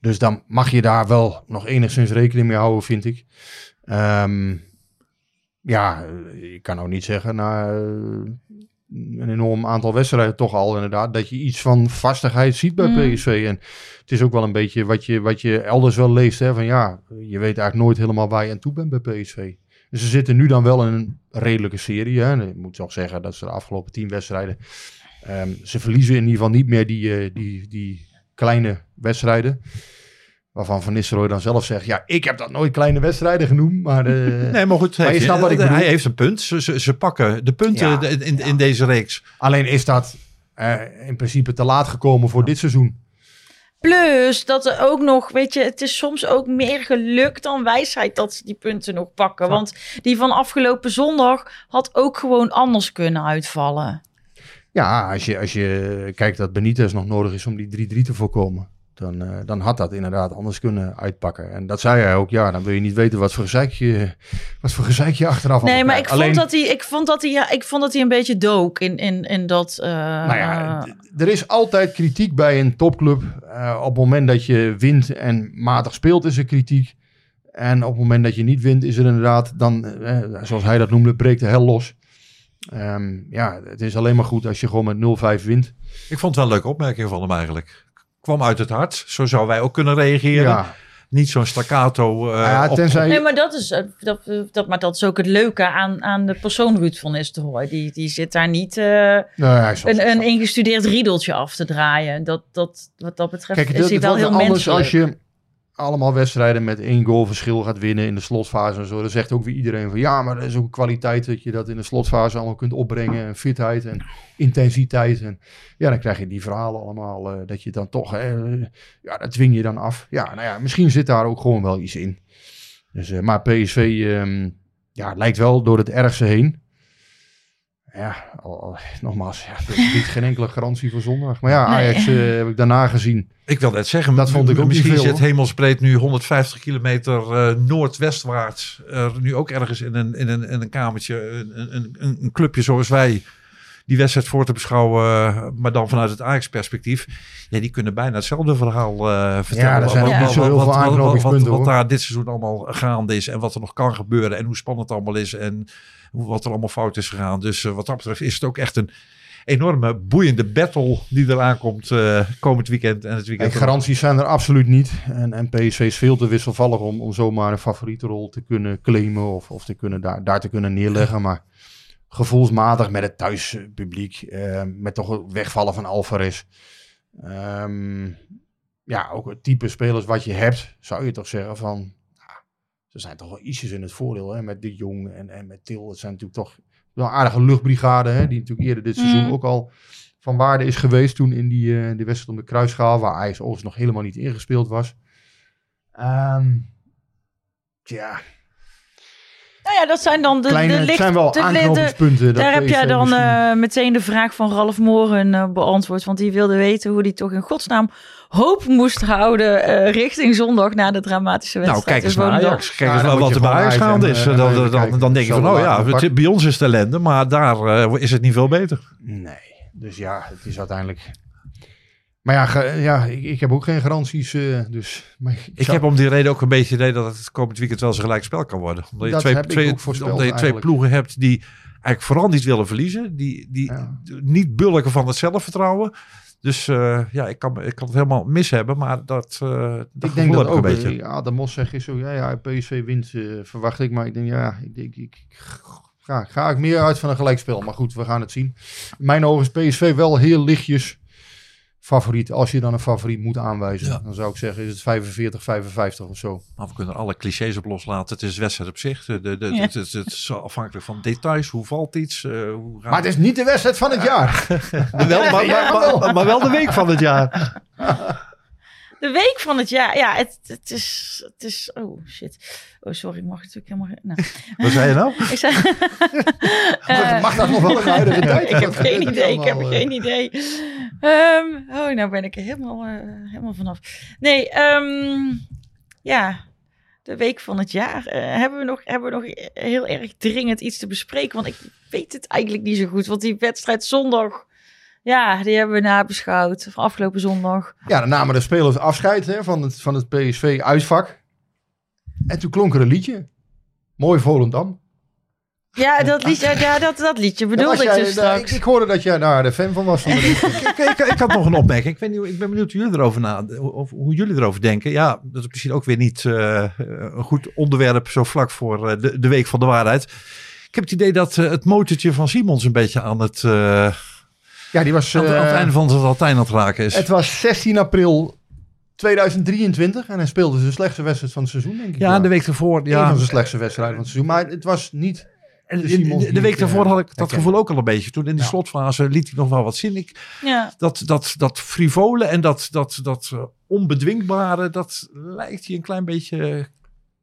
Dus dan mag je daar wel nog enigszins rekening mee houden, vind ik. Ehm, ja, eh, ik kan ook niet zeggen eh, een enorm aantal wedstrijden toch al inderdaad, dat je iets van vastigheid ziet bij Mm. PSV. En het is ook wel een beetje wat je, wat je elders wel leest, hè, van ja, je weet eigenlijk nooit helemaal waar je aan toe bent bij PSV. Dus ze zitten nu dan wel in een redelijke serie. Hè. En Ik moet toch zeggen dat ze de afgelopen tien wedstrijden... ehm, ze verliezen in ieder geval niet meer die, eh, die, die kleine wedstrijden. Waarvan Van Nistelrooy dan zelf zegt... Ja, ik heb dat nooit kleine wedstrijden genoemd. Maar, eh, Nee, maar goed, Maar je snapt wat ik hij bedoel. heeft een punt. Ze, ze, ze pakken de punten Ja, in, in, in deze reeks. alleen is dat eh, in principe te laat gekomen voor dit seizoen. Plus dat er ook nog, weet je, het is soms ook meer geluk dan wijsheid dat ze die punten nog pakken. Want die van afgelopen zondag had ook gewoon anders kunnen uitvallen. Ja, als je, als je kijkt dat Benitez nog nodig is om die 3-3 te voorkomen. Dan, eh, dan had dat inderdaad anders kunnen uitpakken. En dat zei hij ook. Ja, dan wil je niet weten wat voor gezeik je, wat voor gezeik je achteraf Nee, maar ik vond, dat hij, ik, vond dat hij, ja, ik vond dat hij een beetje dook in, in, in dat... eh, Nou ja, d- er is altijd kritiek bij een topclub. Eh, op het moment dat je wint en matig speelt, is er kritiek. En op het moment dat je niet wint, is er inderdaad dan, eh, zoals hij dat noemde, breekt de hel los. Ehm, ja, het is alleen maar goed als je gewoon met 0-5 wint. Ik vond het wel een leuke opmerking van hem eigenlijk. Kwam uit het hart. Zo zouden wij ook kunnen reageren. Ja, Niet zo'n staccato. eh, ja tenzij... Nee, maar dat is, eh, dat, dat, maar dat is ook het leuke aan, aan de persoon Ruud van Nistelrooy. Die, die zit daar niet eh, een, een ingestudeerd riedeltje af te draaien. Dat, dat, wat dat betreft Kijk, is het, hij wel heel anders menselijk. als je allemaal wedstrijden met één goal verschil gaat winnen in de slotfase en zo. Dan zegt ook weer iedereen van ja, maar er is ook een kwaliteit dat je dat in de slotfase allemaal kunt opbrengen. En fitheid en intensiteit. En ja, dan krijg je die verhalen allemaal eh, dat je dan toch, eh, ja, dat dwing je dan af. Ja, nou ja, misschien zit daar ook gewoon wel iets in. Dus, eh, maar PSV ehm, ja, lijkt wel door het ergste heen. Ja, al, al- nogmaals, ja, dat biedt geen enkele garantie voor zondag. Maar ja, Nee. Ajax eh, heb ik daarna gezien. Ik wil net zeggen, Dat vond ik ook misschien zit hemelsbreed nu 150 kilometer eh, noordwestwaarts. er nu ook ergens in een, in een, in een kamertje, een, een, een clubje zoals wij, die wedstrijd voor te beschouwen, eh, maar dan vanuit het Ajax-perspectief. Ja, die kunnen bijna hetzelfde verhaal eh, vertellen. Ja, er zijn ook niet zo heel veel wat- aanknopingspunten, daar dit seizoen allemaal gaande is en wat er nog kan gebeuren en hoe spannend het allemaal is en hoe- wat er allemaal fout is gegaan. Dus eh, wat dat betreft is het ook echt een enorme boeiende battle die eraan komt komend weekend en het weekend. En garanties zijn er absoluut niet. En, en PSV is veel te wisselvallig om, om zomaar een favoriete rol te kunnen claimen of, of te kunnen daar, daar te kunnen neerleggen. Maar gevoelsmatig met het thuispubliek, eh, met toch het wegvallen van Alvarez. Ehm, ja, ook het type spelers wat je hebt, zou je toch zeggen van... nou, er zijn toch wel ietsjes in het voordeel hè, met De Jong en, en met Til. Het zijn natuurlijk toch wel een aardige luchtbrigade, hè, die natuurlijk eerder dit seizoen Mm. ook al van waarde is geweest toen in die, eh die wedstrijd om de kruisschaal, waar Ajax overigens nog helemaal niet ingespeeld was. Ehm ja, ja, dat zijn dan de, kleine, de licht, zijn wel de- aanknopingspunten. Daar heb jij PSV dan misschien- eh, meteen de vraag van Ralf Moren eh, beantwoord. Want die wilde weten hoe hij toch in godsnaam hoop moest houden eh, richting zondag na de dramatische Nou, wedstrijd. kijk eens naar. Ajax. Kijk Ja, eens wat er bij Ajax gaande en, is. eh, Dan, dan, dan, denk je van, oh ja, het- bij ons is het ellende, maar daar eh, is het niet veel beter. Nee, dus ja, het is uiteindelijk... Maar ja, ge- ja ik, ik heb ook geen garanties. eh, dus, maar Ik zou- heb om die reden ook een beetje het idee dat het komend weekend wel eens een gelijk spel kan worden. Omdat je twee, twee, omdat je twee ploegen hebt die eigenlijk vooral niet willen verliezen. Die, die Ja. niet bulken van het zelfvertrouwen. Dus eh, ja, ik kan, ik kan het helemaal mis hebben, maar dat, eh dat ik gevoel denk dat ook. een beetje. Ja, de Mos zegt zo, ja, ja, PSV wint, verwacht ik. Maar ik denk, ja, ik denk, ik, ik ga, ga ik meer uit van een gelijkspel. Maar goed, we gaan het zien. In mijn ogen is PSV wel heel lichtjes favoriet, als je dan een favoriet moet aanwijzen, Ja. dan zou ik zeggen is het 45, 55 of zo. Maar we kunnen alle clichés op loslaten. Het is wedstrijd op zich. De, de, de, Ja. het, is- het is afhankelijk van details. Hoe valt iets? eh, hoe gaat Maar het is niet de wedstrijd van het jaar. wel, maar, maar, maar, maar wel de week van het jaar. De week van het jaar. Ja, het, het, is, het is... Oh, shit. Oh, sorry. Ik mag natuurlijk helemaal... geen- Nou, Wat zei je nou? ik zei... Eh, Mag dat nog wel de huidige tijd? ik heb geen idee. Ik heb allemaal, eh, geen idee. Ehm, oh, nou ben ik er helemaal, eh, helemaal vanaf. Nee, ehm, ja. De week van het jaar. Hebben, we nog, hebben we nog heel erg dringend iets te bespreken? Want ik weet het eigenlijk niet zo goed. Want die wedstrijd zondag... Ja, die hebben we nabeschouwd. Van afgelopen zondag. Ja, dan namen de spelers afscheid hè, van, het, van het PSV-uitvak. En toen klonk er een liedje. Mooi Volendam. Ja, dat liedje, ja, dat, dat liedje bedoelde ik dus daar- straks. ik, ik hoorde dat jij daar de fan van was. Van ik, ik, ik had nog een opmerking. Ik, weet niet, ik ben benieuwd hoe jullie erover, na, of, hoe jullie erover denken. Ja, dat is misschien ook weer niet eh, een goed onderwerp zo vlak voor eh, de, de week van de waarheid. Ik heb het idee dat eh, het motortje van Simons een beetje aan het, eh, ja, die was... aan, het- aan het eh, einde van zijn Latijn aan het raken is. het was 16 april 2023 en hij speelde zijn slechtste wedstrijd van het seizoen, denk ik. ja, de week ervoor. Een Ja, van zijn slechtste wedstrijden van het seizoen. Maar het was niet... En de de, de- de week daarvoor eh, had ik dat gevoel ook al een beetje. Toen in die Ja. slotfase liet hij nog wel wat zien. Ik, Ja. dat, dat, dat frivole en dat, dat, dat eh, onbedwingbare, dat lijkt hij een klein beetje...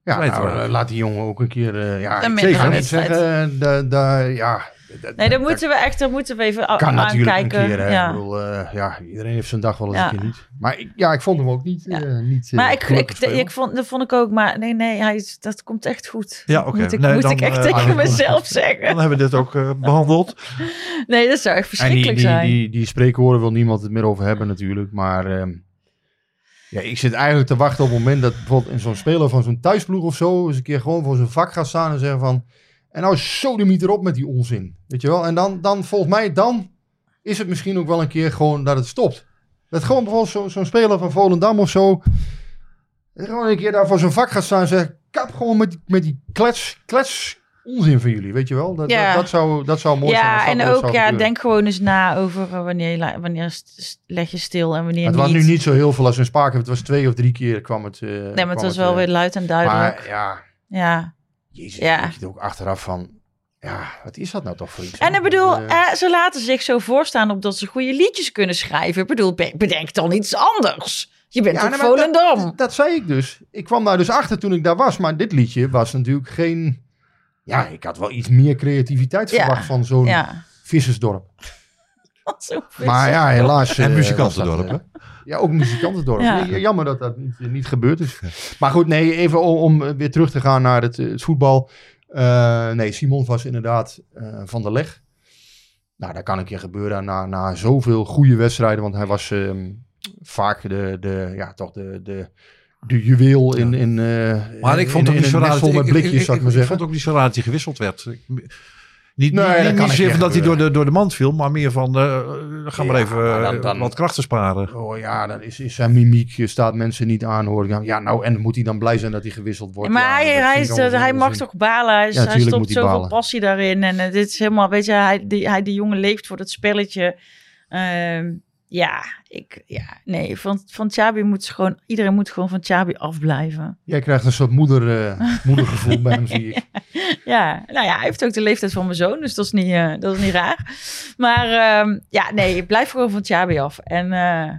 Ja, nou, laat die jongen ook een keer... eh, ja, Een ik wedstrijd. zeggen... da, ja, Nee, da- daar moeten we echt daar moeten we even kan natuurlijk aankijken. een keer. Hè. ja. Ik bedoel, eh, ja, iedereen heeft zijn dag wel eens Ja. een keer niet. Maar ik, ja, ik vond hem ook niet. Ja. eh, niet eh, Maar ik, ik, ik vond, dat vond ik ook, maar nee, nee, hij, is- dat komt echt goed. Ja, oké. Moet, ik, Nee, moet dan, ik echt tegen mezelf zeggen. Dan hebben we dit ook eh, behandeld. Nee, dat zou echt En die, verschrikkelijk die, zijn. die, die spreekwoorden wil niemand het meer over hebben natuurlijk. Maar ehm, ja, ik zit eigenlijk te wachten op het moment dat bijvoorbeeld in zo'n speler van zo'n thuisploeg of zo... eens een keer gewoon voor zijn vak gaat staan en zeggen van... En nou sodemiet erop met die onzin. Weet je wel? En dan, dan volgens mij, dan is het misschien ook wel een keer gewoon dat het stopt. Dat gewoon bijvoorbeeld zo- zo'n speler van Volendam of zo... Gewoon een keer daar voor zijn vak gaat staan en zeggen... Kap gewoon met, met die klets, klets onzin van jullie, weet je wel? Dat, Ja. dat, dat, zou, dat zou mooi zijn. ja, dat en ook, ja, gebeuren. denk gewoon eens na over eh, wanneer, wanneer leg je stil en wanneer Het niet. was nu niet zo heel veel als we in Spaak. Het was twee of drie keer kwam het. eh, nee, maar het was wel eh, weer luid en duidelijk. Maar ja, ja. Jezus, Ja. je ook achteraf van... Ja, wat is dat nou toch voor iets? En ik bedoel, eh, eh, ze laten zich zo voorstaan op dat ze goede liedjes kunnen schrijven. Ik bedoel, be- bedenk dan iets anders. Je bent ja, nee, maar Volendam. Dat, dat zei ik dus. Ik kwam daar dus achter toen ik daar was. Maar dit liedje was natuurlijk geen... Ja, ik had wel iets meer creativiteit Ja. verwacht van zo'n ja. vissersdorp. Maar ja, helaas... En eh, muzikantendorp, eh, Ja, ook muzikantendorp. Ja. Ja, Jammer dat dat niet, niet gebeurd is. Maar goed, nee, even om, om weer terug te gaan naar het, het voetbal. Eh, nee, Simon was inderdaad eh, van de leg. Nou, dat kan een keer gebeuren na, na zoveel goede wedstrijden. Want hij was ehm, vaak de, de, ja, toch de, de, de juweel in, in, eh Maar ik vond in, in net vol met ik- blikjes, ik- zou ik maar ik zeggen. vond ook niet zo raar dat hij gewisseld werd. Niet, Nee, niet, dat niet, zozeer dat hij door de, door de mand viel, maar meer van, eh ga maar Ja, even dan- eh, dan- wat krachten sparen. Oh ja, dan is, is zijn mimiek, eh, staat mensen niet aan hoor. Ja, Ja, nou, en moet hij dan blij zijn dat hij gewisseld wordt? maar Ja, hij, dat hij, is, mag toch balen. Hij, Ja, hij stopt zoveel balen. passie daarin. En dit is helemaal, weet je, hij, die, hij, die jongen leeft voor dat spelletje. Ehm, ja, ik, ja, nee, van, van Chabi moet ze gewoon, iedereen moet gewoon van Chabi afblijven. Jij krijgt een soort moeder, eh, moedergevoel bij hem, zie ik. Ja, nou ja, hij heeft ook de leeftijd van mijn zoon, dus dat is niet, eh, dat is niet raar. Maar ehm, ja, nee, blijf gewoon van Chabi af. En eh,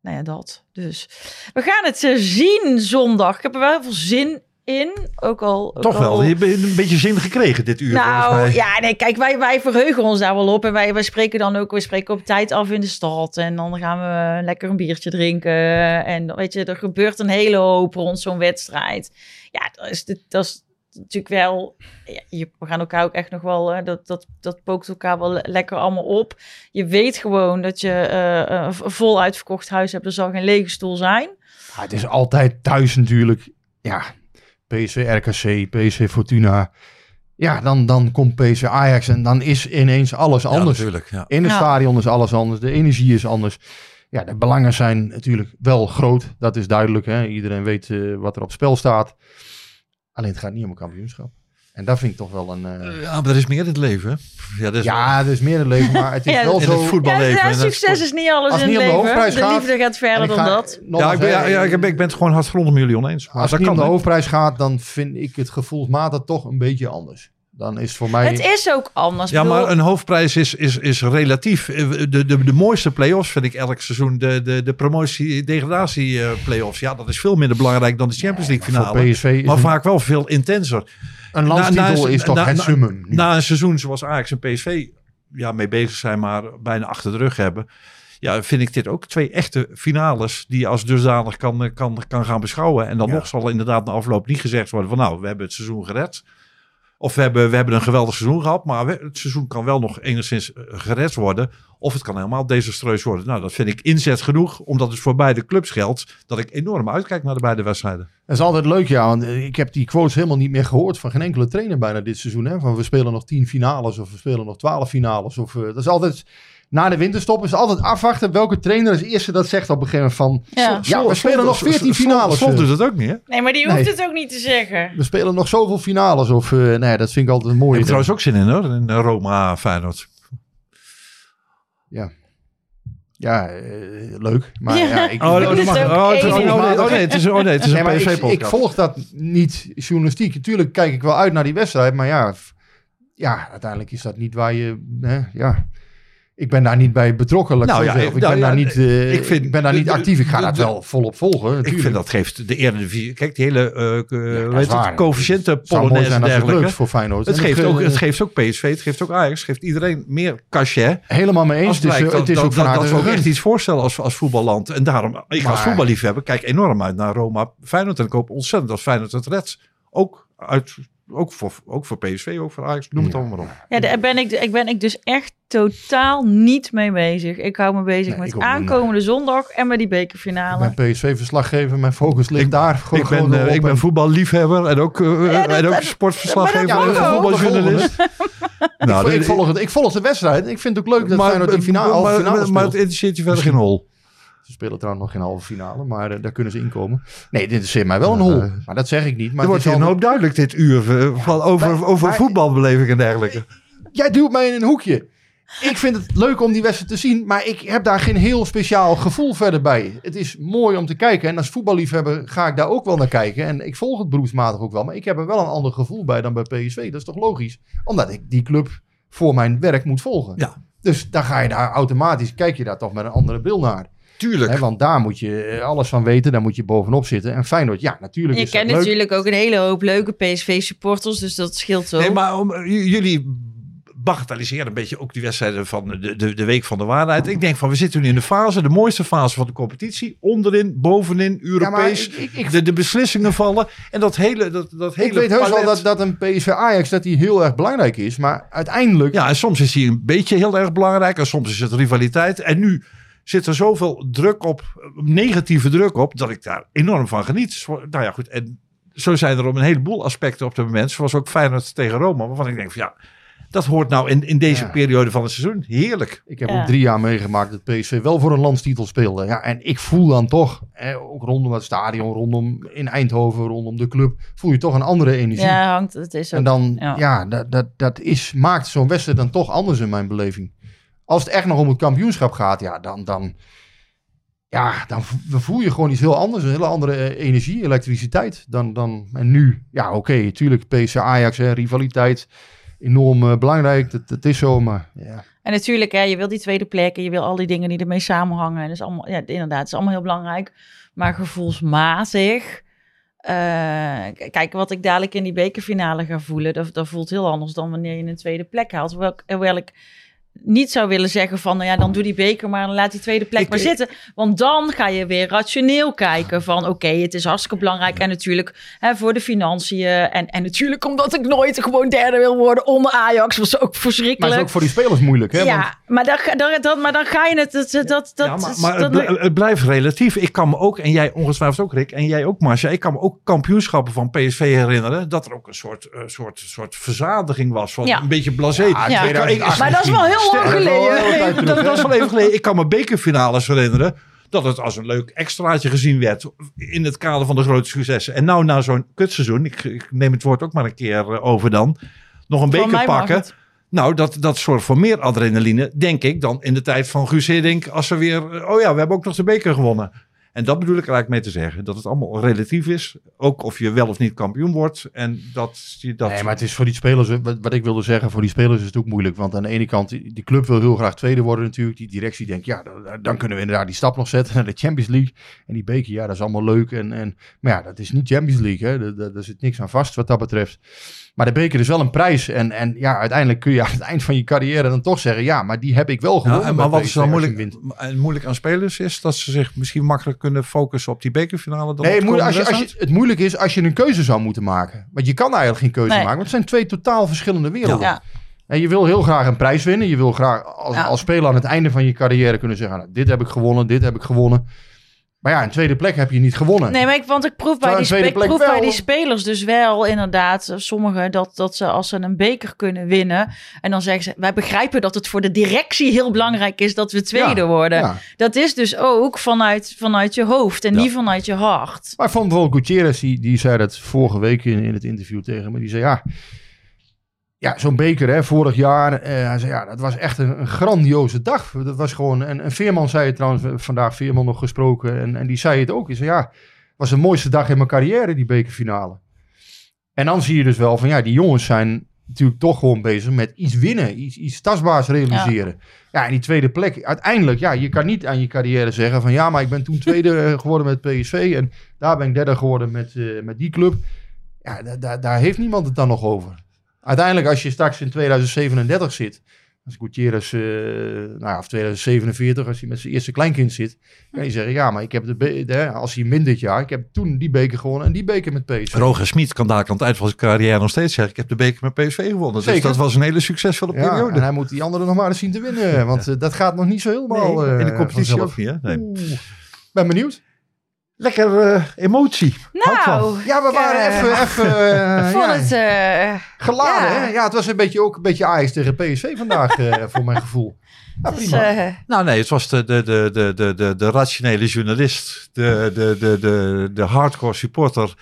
nou ja, dat. Dus we gaan het zien zondag. Ik heb er wel heel veel zin in. Ook al. ook Toch al- wel, je hebt een beetje zin gekregen dit uur volgens Nou ja, nee, kijk, wij, wij verheugen ons daar wel op. En wij, wij spreken dan ook, we spreken op tijd af in de stad. En dan gaan we lekker een biertje drinken. En weet je, er gebeurt een hele hoop rond zo'n wedstrijd. Ja, dat is, dit- dat is natuurlijk wel. Ja, je- we gaan elkaar ook echt nog wel. dat, dat, dat pookt elkaar wel le- lekker allemaal op. Je weet gewoon dat je eh, een vol uitverkocht huis hebt. Er zal geen lege stoel zijn. Ja, het is altijd thuis natuurlijk. Ja, PSV RKC, PSV Fortuna. Ja, dan, dan komt PSV Ajax en dan is ineens alles Ja, anders. natuurlijk. Ja. In het Ja. stadion is alles anders. De energie is anders. Ja, de belangen zijn natuurlijk wel groot. Dat is duidelijk. Hè? Iedereen weet eh, wat er op spel staat. Alleen het gaat niet om een kampioenschap. En dat vind ik toch wel een... eh, Ja, maar er is meer in het leven. Ja, dat is ja, er is meer in leven, maar het is Ja, wel in zo... het voetballeven. Ja, en dat succes is niet alles Als in het het de leven. hoofdprijs De gaat, liefde gaat verder dan ga- dat. Ja, ik ben, ja, ja, ik ben, ik ben het gewoon hartgrondig met jullie oneens. Maar Maar als het niet kan. om de hoofdprijs gaat, dan vind ik het gevoelsmatig toch een beetje anders. Dan is voor mij... Het is ook anders. Ja, bedoel, maar een hoofdprijs is, is, is relatief. Eh, De, de, de mooiste play-offs vind ik elk seizoen. De, de, de promotie-degradatie-play-offs. Ja, dat is veel minder belangrijk dan de Champions League voor finale. PSV is maar een- vaak wel veel intenser. Een landstitel Na- na- is toch na- het nu. Na een seizoen zoals Ajax en PSV ja, mee bezig zijn, maar bijna achter de rug hebben. Ja, vind ik dit ook twee echte finales die je als dusdanig kan, eh, kan, kan gaan beschouwen. En dan Ja. nog zal inderdaad na afloop niet gezegd worden van nou, we hebben het seizoen gered. Of we hebben, we hebben een geweldig seizoen gehad, maar het seizoen kan wel nog enigszins eh, gered worden. Of het kan helemaal desastreus worden. Nou, dat vind ik inzet genoeg, omdat het voor beide clubs geldt, dat ik enorm uitkijk naar de beide wedstrijden. Dat is altijd leuk, ja. Want eh, ik heb die quotes helemaal niet meer gehoord van geen enkele trainer bijna dit seizoen. Hè? Van we spelen nog tien finales of we spelen nog twaalf finales. Of, eh, dat is altijd, na de winterstop is altijd afwachten welke trainer als eerste dat zegt op een gegeven moment van... Ja. Ja, we spelen nog 14 finales. Slot eh. doet het ook niet, hè? Nee, maar die hoeft Nee. het ook niet te zeggen. We spelen nog zoveel finales. Of, eh, nee, dat vind ik altijd een Ik mooie. heb er trouwens ook zin in hoor, in Roma Feyenoord. Ja, ja eh, leuk. Maar Ja. ja, ik, Oh, Dat dat is mag- ook oh, het is- enig. oh, nee, oh nee, het is, oh nee, het is Nee, een ik, ik volg dat niet journalistiek. Natuurlijk kijk ik wel uit naar die wedstrijd, maar ja, ja uiteindelijk is dat niet waar je. Hè, ja. Ik ben daar niet bij betrokken. ik Nou ja, ik, nou ben ja, daar niet, eh, ik vind ik ben daar niet actief. Ik ga dat wel volop volgen. Ik natuurlijk. vind dat geeft de Eredivisie... Kijk, die hele uh, waar. het, coëfficiënten, Polonaise en als het voor Feyenoord. Geeft, eh, ook, het geeft ook PSV, het geeft ook Ajax, het geeft iedereen meer cachet. helemaal mee eens. Als Het is, blijkt eh, dat, het is dat, ook dat, harte dat we ook gegund. echt iets voorstellen als, als voetballand. En daarom, ik als Maar- voetballiefhebber kijk enorm uit naar Roma Feyenoord. En ik hoop ontzettend dat Feyenoord het redt. Ook, uit, ook, voor, ook voor PSV, ook voor Ajax, noem het allemaal maar op. Ja, daar ben ik, ik ben ik dus echt totaal niet mee bezig. Ik hou me bezig Nee, met ik aankomende zondag en met die Ik bekerfinale. ben PSV-verslaggever. Mijn focus ligt daar. Gewoon, Ik ben, gewoon eh, ik ben en- voetballiefhebber en ook, eh, Ja, dat- en ook dat- sportverslaggever en voetbaljournalist. Nou, ik, volg het, ik volg de wedstrijd. Ik vind het ook leuk dat maar, Feyenoord die finale, maar, finale maar, maar het interesseert je verder geen hol. Ze spelen trouwens nog geen halve finale, maar eh, daar kunnen ze inkomen. Nee, dit interesseert mij wel een hol. Maar dat zeg ik niet. Maar er het wordt is hier een hoop duidelijk dit uur eh, van over, Maar- over maar- voetbalbeleving en dergelijke. Jij duwt mij in een hoekje. Ik vind het leuk om die wedstrijd te zien, maar ik heb daar geen heel speciaal gevoel verder bij. Het is mooi om te kijken en als voetballiefhebber ga ik daar ook wel naar kijken. En ik volg het beroepsmatig ook wel, maar ik heb er wel een ander gevoel bij dan bij PSV. Dat is toch logisch? Omdat ik die club voor mijn werk moet volgen. Ja. Dus dan ga je daar automatisch, kijk je daar toch met een andere bril naar. Tuurlijk. Hè, want daar moet je eh, alles van weten, daar moet je bovenop zitten. En Feyenoord, ja, natuurlijk Je kent natuurlijk ook een hele hoop leuke PSV-supporters, dus dat scheelt ook. Nee, maar om, j- jullie bagatelliseren een beetje ook die wedstrijden van de, de, de week van de waarheid. Ik denk van, we zitten nu in de fase, de mooiste fase van de competitie. Onderin, bovenin, Europees. ik- ik- ik- de, de beslissingen vallen. En dat hele... Dat, dat hele Ik weet heus wel dat, dat een PSV Ajax dat die heel erg belangrijk is. Maar uiteindelijk Ja, en soms is hij een beetje heel erg belangrijk. En soms is het rivaliteit. En nu zit er zoveel druk op, negatieve druk op, dat ik daar enorm van geniet. Zo- Nou ja, goed. En zo zijn er op een heleboel aspecten op het moment. Zoals ook Feyenoord tegen Roma. Waarvan ik denk van ja, dat hoort nou in, in deze Ja. periode van het seizoen. Heerlijk. Ik heb Ja. ook drie jaar meegemaakt dat PSV wel voor een landstitel speelde. Ja, en ik voel dan toch, hè, ook rondom het stadion, rondom in Eindhoven, rondom de club, voel je toch een andere energie. ja, hangt, het is ook. en dan, ja. ja, dat, dat, dat is, maakt zo'n wedstrijd dan toch anders in mijn beleving. Als het echt nog om het kampioenschap gaat, ja, dan, dan, ja, dan vo- voel je gewoon iets heel anders. Een hele andere eh, energie, elektriciteit. Dan, dan, en nu, ja, oké, tuurlijk, PSV Ajax, hè, rivaliteit, enorm eh, belangrijk. Dat, dat is zo, maar ja. En natuurlijk, hè, je wil die tweede plek en je wil al die dingen die ermee samenhangen. En dat is allemaal, ja, inderdaad, het is allemaal heel belangrijk. Maar gevoelsmatig, eh, kijk, wat ik dadelijk in die bekerfinale ga voelen, dat, dat voelt heel anders dan wanneer je een tweede plek haalt. Hoewel ik niet zou willen zeggen van, nou ja, dan doe die beker maar en laat die tweede plek Ik- maar ik- zitten. Want dan ga je weer rationeel kijken van, oké, het is hartstikke belangrijk. En natuurlijk hè, voor de financiën. En, en natuurlijk omdat ik nooit gewoon derde wil worden onder Ajax, was ook Maar verschrikkelijk. het is ook voor die spelers moeilijk, hè? Ja, Want maar, dan, ga- dan, dan, maar dan ga je het... Dat, dat, dat, ja, maar, maar het, dat- bl- het blijft relatief. Ik kan me ook, en jij ongetwijfeld ook Rick, en jij ook Marcia, ik kan me ook kampioenschappen van PSV herinneren. Dat er ook een soort, eh, soort, soort verzadiging was. Van Ja. Een beetje blasé. Ja, Ja. 2008 maar dat is wel heel lang geleden. Dat was wel even geleden. Ik kan me bekerfinales herinneren. dat het als een leuk extraatje gezien werd in het kader van de grote successen. En nou na zo'n kutseizoen, ik, ik neem het woord ook maar een keer eh, over dan, nog een Van beker pakken. Nou, dat, dat zorgt voor meer adrenaline, denk ik, dan in de tijd van Guus Hiddink. Als we weer, eh, oh ja, we hebben ook nog de beker gewonnen. En dat bedoel ik eigenlijk mee te zeggen. Dat het allemaal relatief is. Ook of je wel of niet kampioen wordt. En dat dat... Nee, maar het is voor die spelers, wat, ik wilde zeggen, voor die spelers is het ook moeilijk. Want aan de ene kant, die club wil heel graag tweede worden natuurlijk. Die directie denkt, ja, dan, dan kunnen we inderdaad die stap nog zetten naar de Champions League. En die beker, ja, dat is allemaal leuk. En, en, maar ja, dat is niet Champions League, hè. Daar- daar zit niks aan vast wat dat betreft. Maar de beker is wel een prijs. En, en ja, uiteindelijk kun je aan het eind van je carrière dan toch zeggen, ja, maar die heb ik wel Ja, gewonnen. en bij maar wat is dan moeilijk, moeilijk aan spelers is dat ze zich misschien makkelijk kunnen focussen op die bekerfinale. Dan Nee, het, moeilijk, als je, komende als je, het moeilijke is als je een keuze zou moeten maken. Want je kan eigenlijk geen keuze Nee. maken. Want het zijn twee totaal verschillende werelden. Ja. En je wil heel graag een prijs winnen. Je wil graag als, Ja. als speler aan het einde van je carrière kunnen zeggen... Nou, dit heb ik gewonnen, dit heb ik gewonnen. Maar ja, een tweede plek heb je niet gewonnen. Nee, maar ik, want ik proef, bij die, ik proef bij die spelers dus wel inderdaad, eh, sommigen, dat, dat ze als ze een beker kunnen winnen. En dan zeggen ze, wij begrijpen dat het voor de directie heel belangrijk is dat we tweede Ja, worden. ja. Dat is dus ook vanuit, vanuit je hoofd en Ja. niet vanuit je hart. Maar vond bijvoorbeeld Gutierrez, die, die zei dat vorige week in, in het interview tegen me. Die zei ja, ja zo'n beker hè, vorig jaar. eh, hij zei ja, dat was echt een, een grandioze dag. Dat was gewoon, en, Veerman zei het trouwens, eh, vandaag Veerman nog gesproken. En, en die zei het ook. Hij zei ja, het was de mooiste dag in mijn carrière, die bekerfinale. En dan zie je dus wel van ja, die jongens zijn natuurlijk toch gewoon bezig met iets winnen. Iets, iets tastbaars realiseren. Ja. en die tweede plek. Uiteindelijk, ja, je kan niet aan je carrière zeggen van ja, maar ik ben toen tweede geworden met PSV. En daar ben ik derde geworden met, eh, met die club. Ja, da- da- daar heeft niemand het dan nog over. Uiteindelijk, als je straks in 2037 zit, als Gutierrez, eh nou ja, of 2047, als hij met zijn eerste kleinkind zit, kan je zeggen, ja, maar ik heb de, be- de als hij wint dit jaar, ik heb toen die beker gewonnen en die beker met PSV. Roger Smit kan daar aan het eind van zijn carrière nog steeds zeggen: Ik heb de beker met PSV gewonnen. Dus dat was een hele succesvolle Ja, periode. en hij moet die anderen nog maar eens zien te winnen, want eh, dat gaat nog niet zo helemaal Nee, eh, in de competitie ook niet. Hè? Nee. Ben benieuwd. Lekker eh, emotie. Nou, Ja, we waren even, even eh, ja, het... eh, geladen. ja. Hè? Ja, het was een beetje ook een beetje Ajax tegen PSV vandaag, eh, voor mijn gevoel. Ja, het is, prima. Nou nee, het was de, de, de, de, de, de, de rationele journalist, de, de, de, de, de hardcore supporter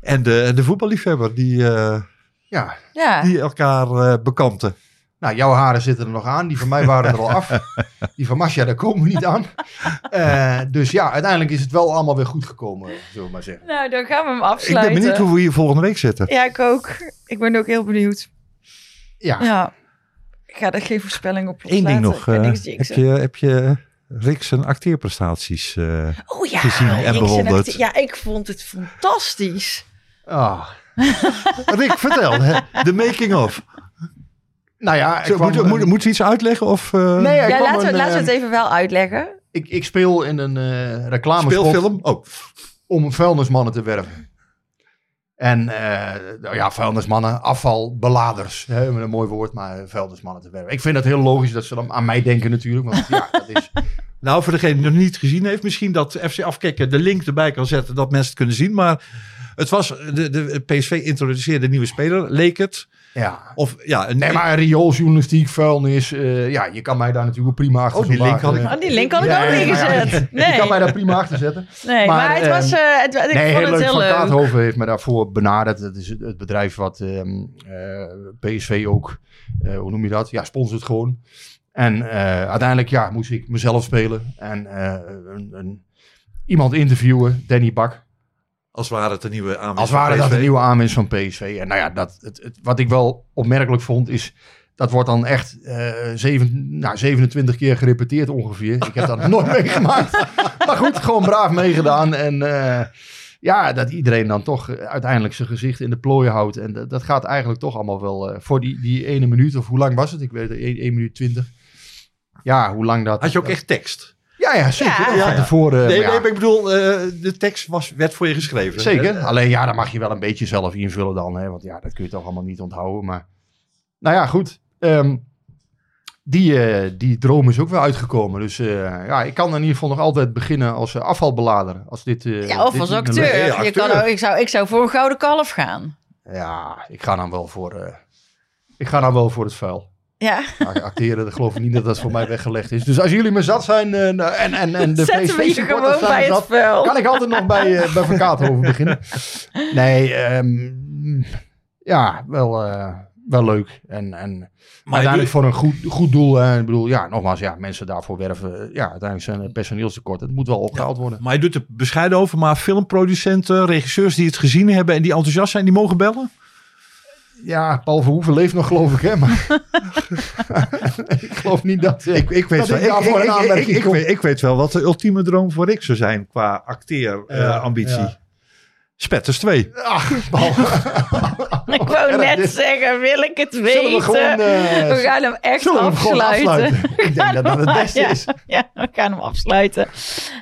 en de, en de voetballiefhebber die, eh, ja, ja. die elkaar eh bekampten. Nou, jouw haren zitten er nog aan. Die van mij waren er al af. Die van Masja, daar komen we niet aan. Eh, dus ja, uiteindelijk is het wel allemaal weer goed gekomen, zullen we maar zeggen. Nou, dan gaan we hem Ik ben afsluiten. benieuwd hoe we hier volgende week zitten. Ja, ik ook. Ik ben ook heel benieuwd. Ja, Ja. Ik ga er geen voorspelling op Eén ding nog. Eh, niks heb, je, heb je Rick zijn acteerprestaties? eh, Oh ja, gezien en bewonderd? Ja, ik vond het fantastisch. Ah. Rick, vertel. hè, De making of. Nou ja, ik Zo, kwam, moet, eh, moet, moet ze iets uitleggen? Of, eh, Nee, Ja, laten we, laten we het eh, even wel uitleggen. ik, ik speel in een eh reclamespot speelfilm? Oh, om vuilnismannen te werven. En eh, nou ja, vuilnismannen, afvalbeladers. Hè, met een mooi woord, maar eh, vuilnismannen te werven. Ik vind het heel logisch dat ze dan aan mij denken natuurlijk. Want ja, dat is... Nou, voor degene die het nog niet gezien heeft, misschien dat FC Afkikken de link erbij kan zetten, dat mensen het kunnen zien. Maar het was, de, de PSV introduceerde een nieuwe speler, leek het. Ja. Of ja, een, Nee, maar riooljournalistiek, vuilnis. eh, ja, je kan mij daar natuurlijk ook prima achter Oh, die zo'n link had ik- Oh, die link had ik Ja, ook niet ja, ja, gezet. Je Nee, kan mij daar prima achter zetten. nee maar, maar, het was... ehm, eh, het, ik nee, vond heel het leuk. heel Van leuk. Kaathoven heeft me daarvoor benaderd. Dat is het, het bedrijf wat ehm, eh, PSV ook, eh, hoe noem je dat? Ja, sponsort gewoon. En eh, uiteindelijk ja, moest ik mezelf spelen. En eh, een, een, iemand interviewen, Danny Bak. Als ware het een nieuwe aanwinst Als dat nieuwe aanwinst van PSV. En nou ja, dat, het, het, wat ik wel opmerkelijk vond is... Dat wordt dan echt eh, zeven, nou, 27 keer gerepeteerd ongeveer. Ik heb dat nooit meegemaakt. Maar goed, gewoon braaf meegedaan. En eh, ja, dat iedereen dan toch uiteindelijk zijn gezicht in de plooi houdt. En dat, dat gaat eigenlijk toch allemaal wel eh, voor die, die ene minuut. Of hoe lang was het? Ik weet het, 1, minuut 20. Ja, hoe lang dat... Had je ook echt tekst? Ja, ja, zeker. Ja. Van tevoren, nee, maar ja. nee, maar ik bedoel, eh, de tekst was, werd voor je geschreven. Zeker. Alleen ja, dan mag je wel een beetje zelf invullen dan. Hè? Want ja, dat kun je toch allemaal niet onthouden. Maar nou ja, goed. Ehm, die, eh, die droom is ook wel uitgekomen. Dus eh, ja, ik kan in ieder geval nog altijd beginnen als afvalbelader. Als dit, eh, Ja, of dit als acteur. Je kan ook, ik, zou, ik zou voor een gouden kalf gaan. Ja, ik ga dan wel voor... eh, ik ga dan wel voor het vuil. Ja, Nou, acteren, dat geloof ik niet dat dat voor mij weggelegd is. Dus als jullie me zat zijn eh, en, en, en de PlayStation gewoon zijn het zat, kan ik altijd nog bij, eh bij Van Kaathoven beginnen. Nee, ehm, ja, wel, eh, wel leuk. En, en uiteindelijk voor een goed, goed doel. eh, ik bedoel, ja, nogmaals, ja, mensen daarvoor werven. Ja, uiteindelijk zijn er personeelstekort. Het moet wel opgehaald worden. Maar je doet er bescheiden over, maar filmproducenten, regisseurs die het gezien hebben en die enthousiast zijn, die mogen bellen? Ja, Paul Verhoeven leeft nog, geloof ik, hè. Maar ik geloof niet dat... Ik, ik, weet dat wel, ik weet, weet wel wat de ultieme droom voor Rick zou zijn qua acteerambitie. Ja. Spetters 2. Ach, Paul. Ik wou net dit. zeggen, wil ik het weten? Zullen we gewoon, eh, we gaan hem echt hem afsluiten. Ik denk dat dat het beste ja, is. Ja, we gaan hem afsluiten.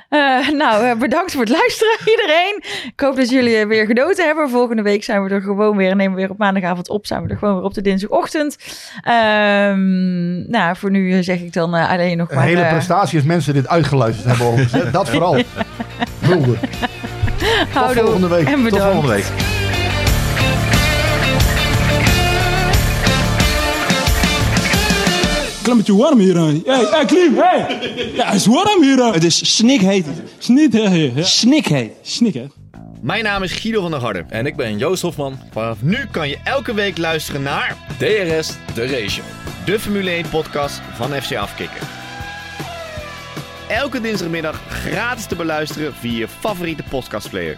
Eh, nou, eh, bedankt voor het luisteren iedereen. Ik hoop dat jullie weer genoten hebben. Volgende week zijn we er gewoon weer. Nemen we weer op maandagavond op. Zijn we er gewoon weer op de dinsdagochtend. Ehm, nou, voor nu zeg ik dan alleen nog Een maar... hele eh, prestatie als mensen dit uitgeluisterd hebben. Dat vooral. Hulde. Tot volgende week. En Tot bedankt. volgende week. Klimmetje warm hier aan. Hey, hey, Klim, hey! Ja, het is warm hier aan. Het is snikheet. Snikheet. Ja. Snikheet. Snikheet. Mijn naam is Guido van der Harde. En ik ben Joost Hofman. Vanaf nu kan je elke week luisteren naar DRS The Race Show. De Formule 1 podcast van FC Afkikken. Elke dinsdagmiddag gratis te beluisteren via je favoriete podcastplayer.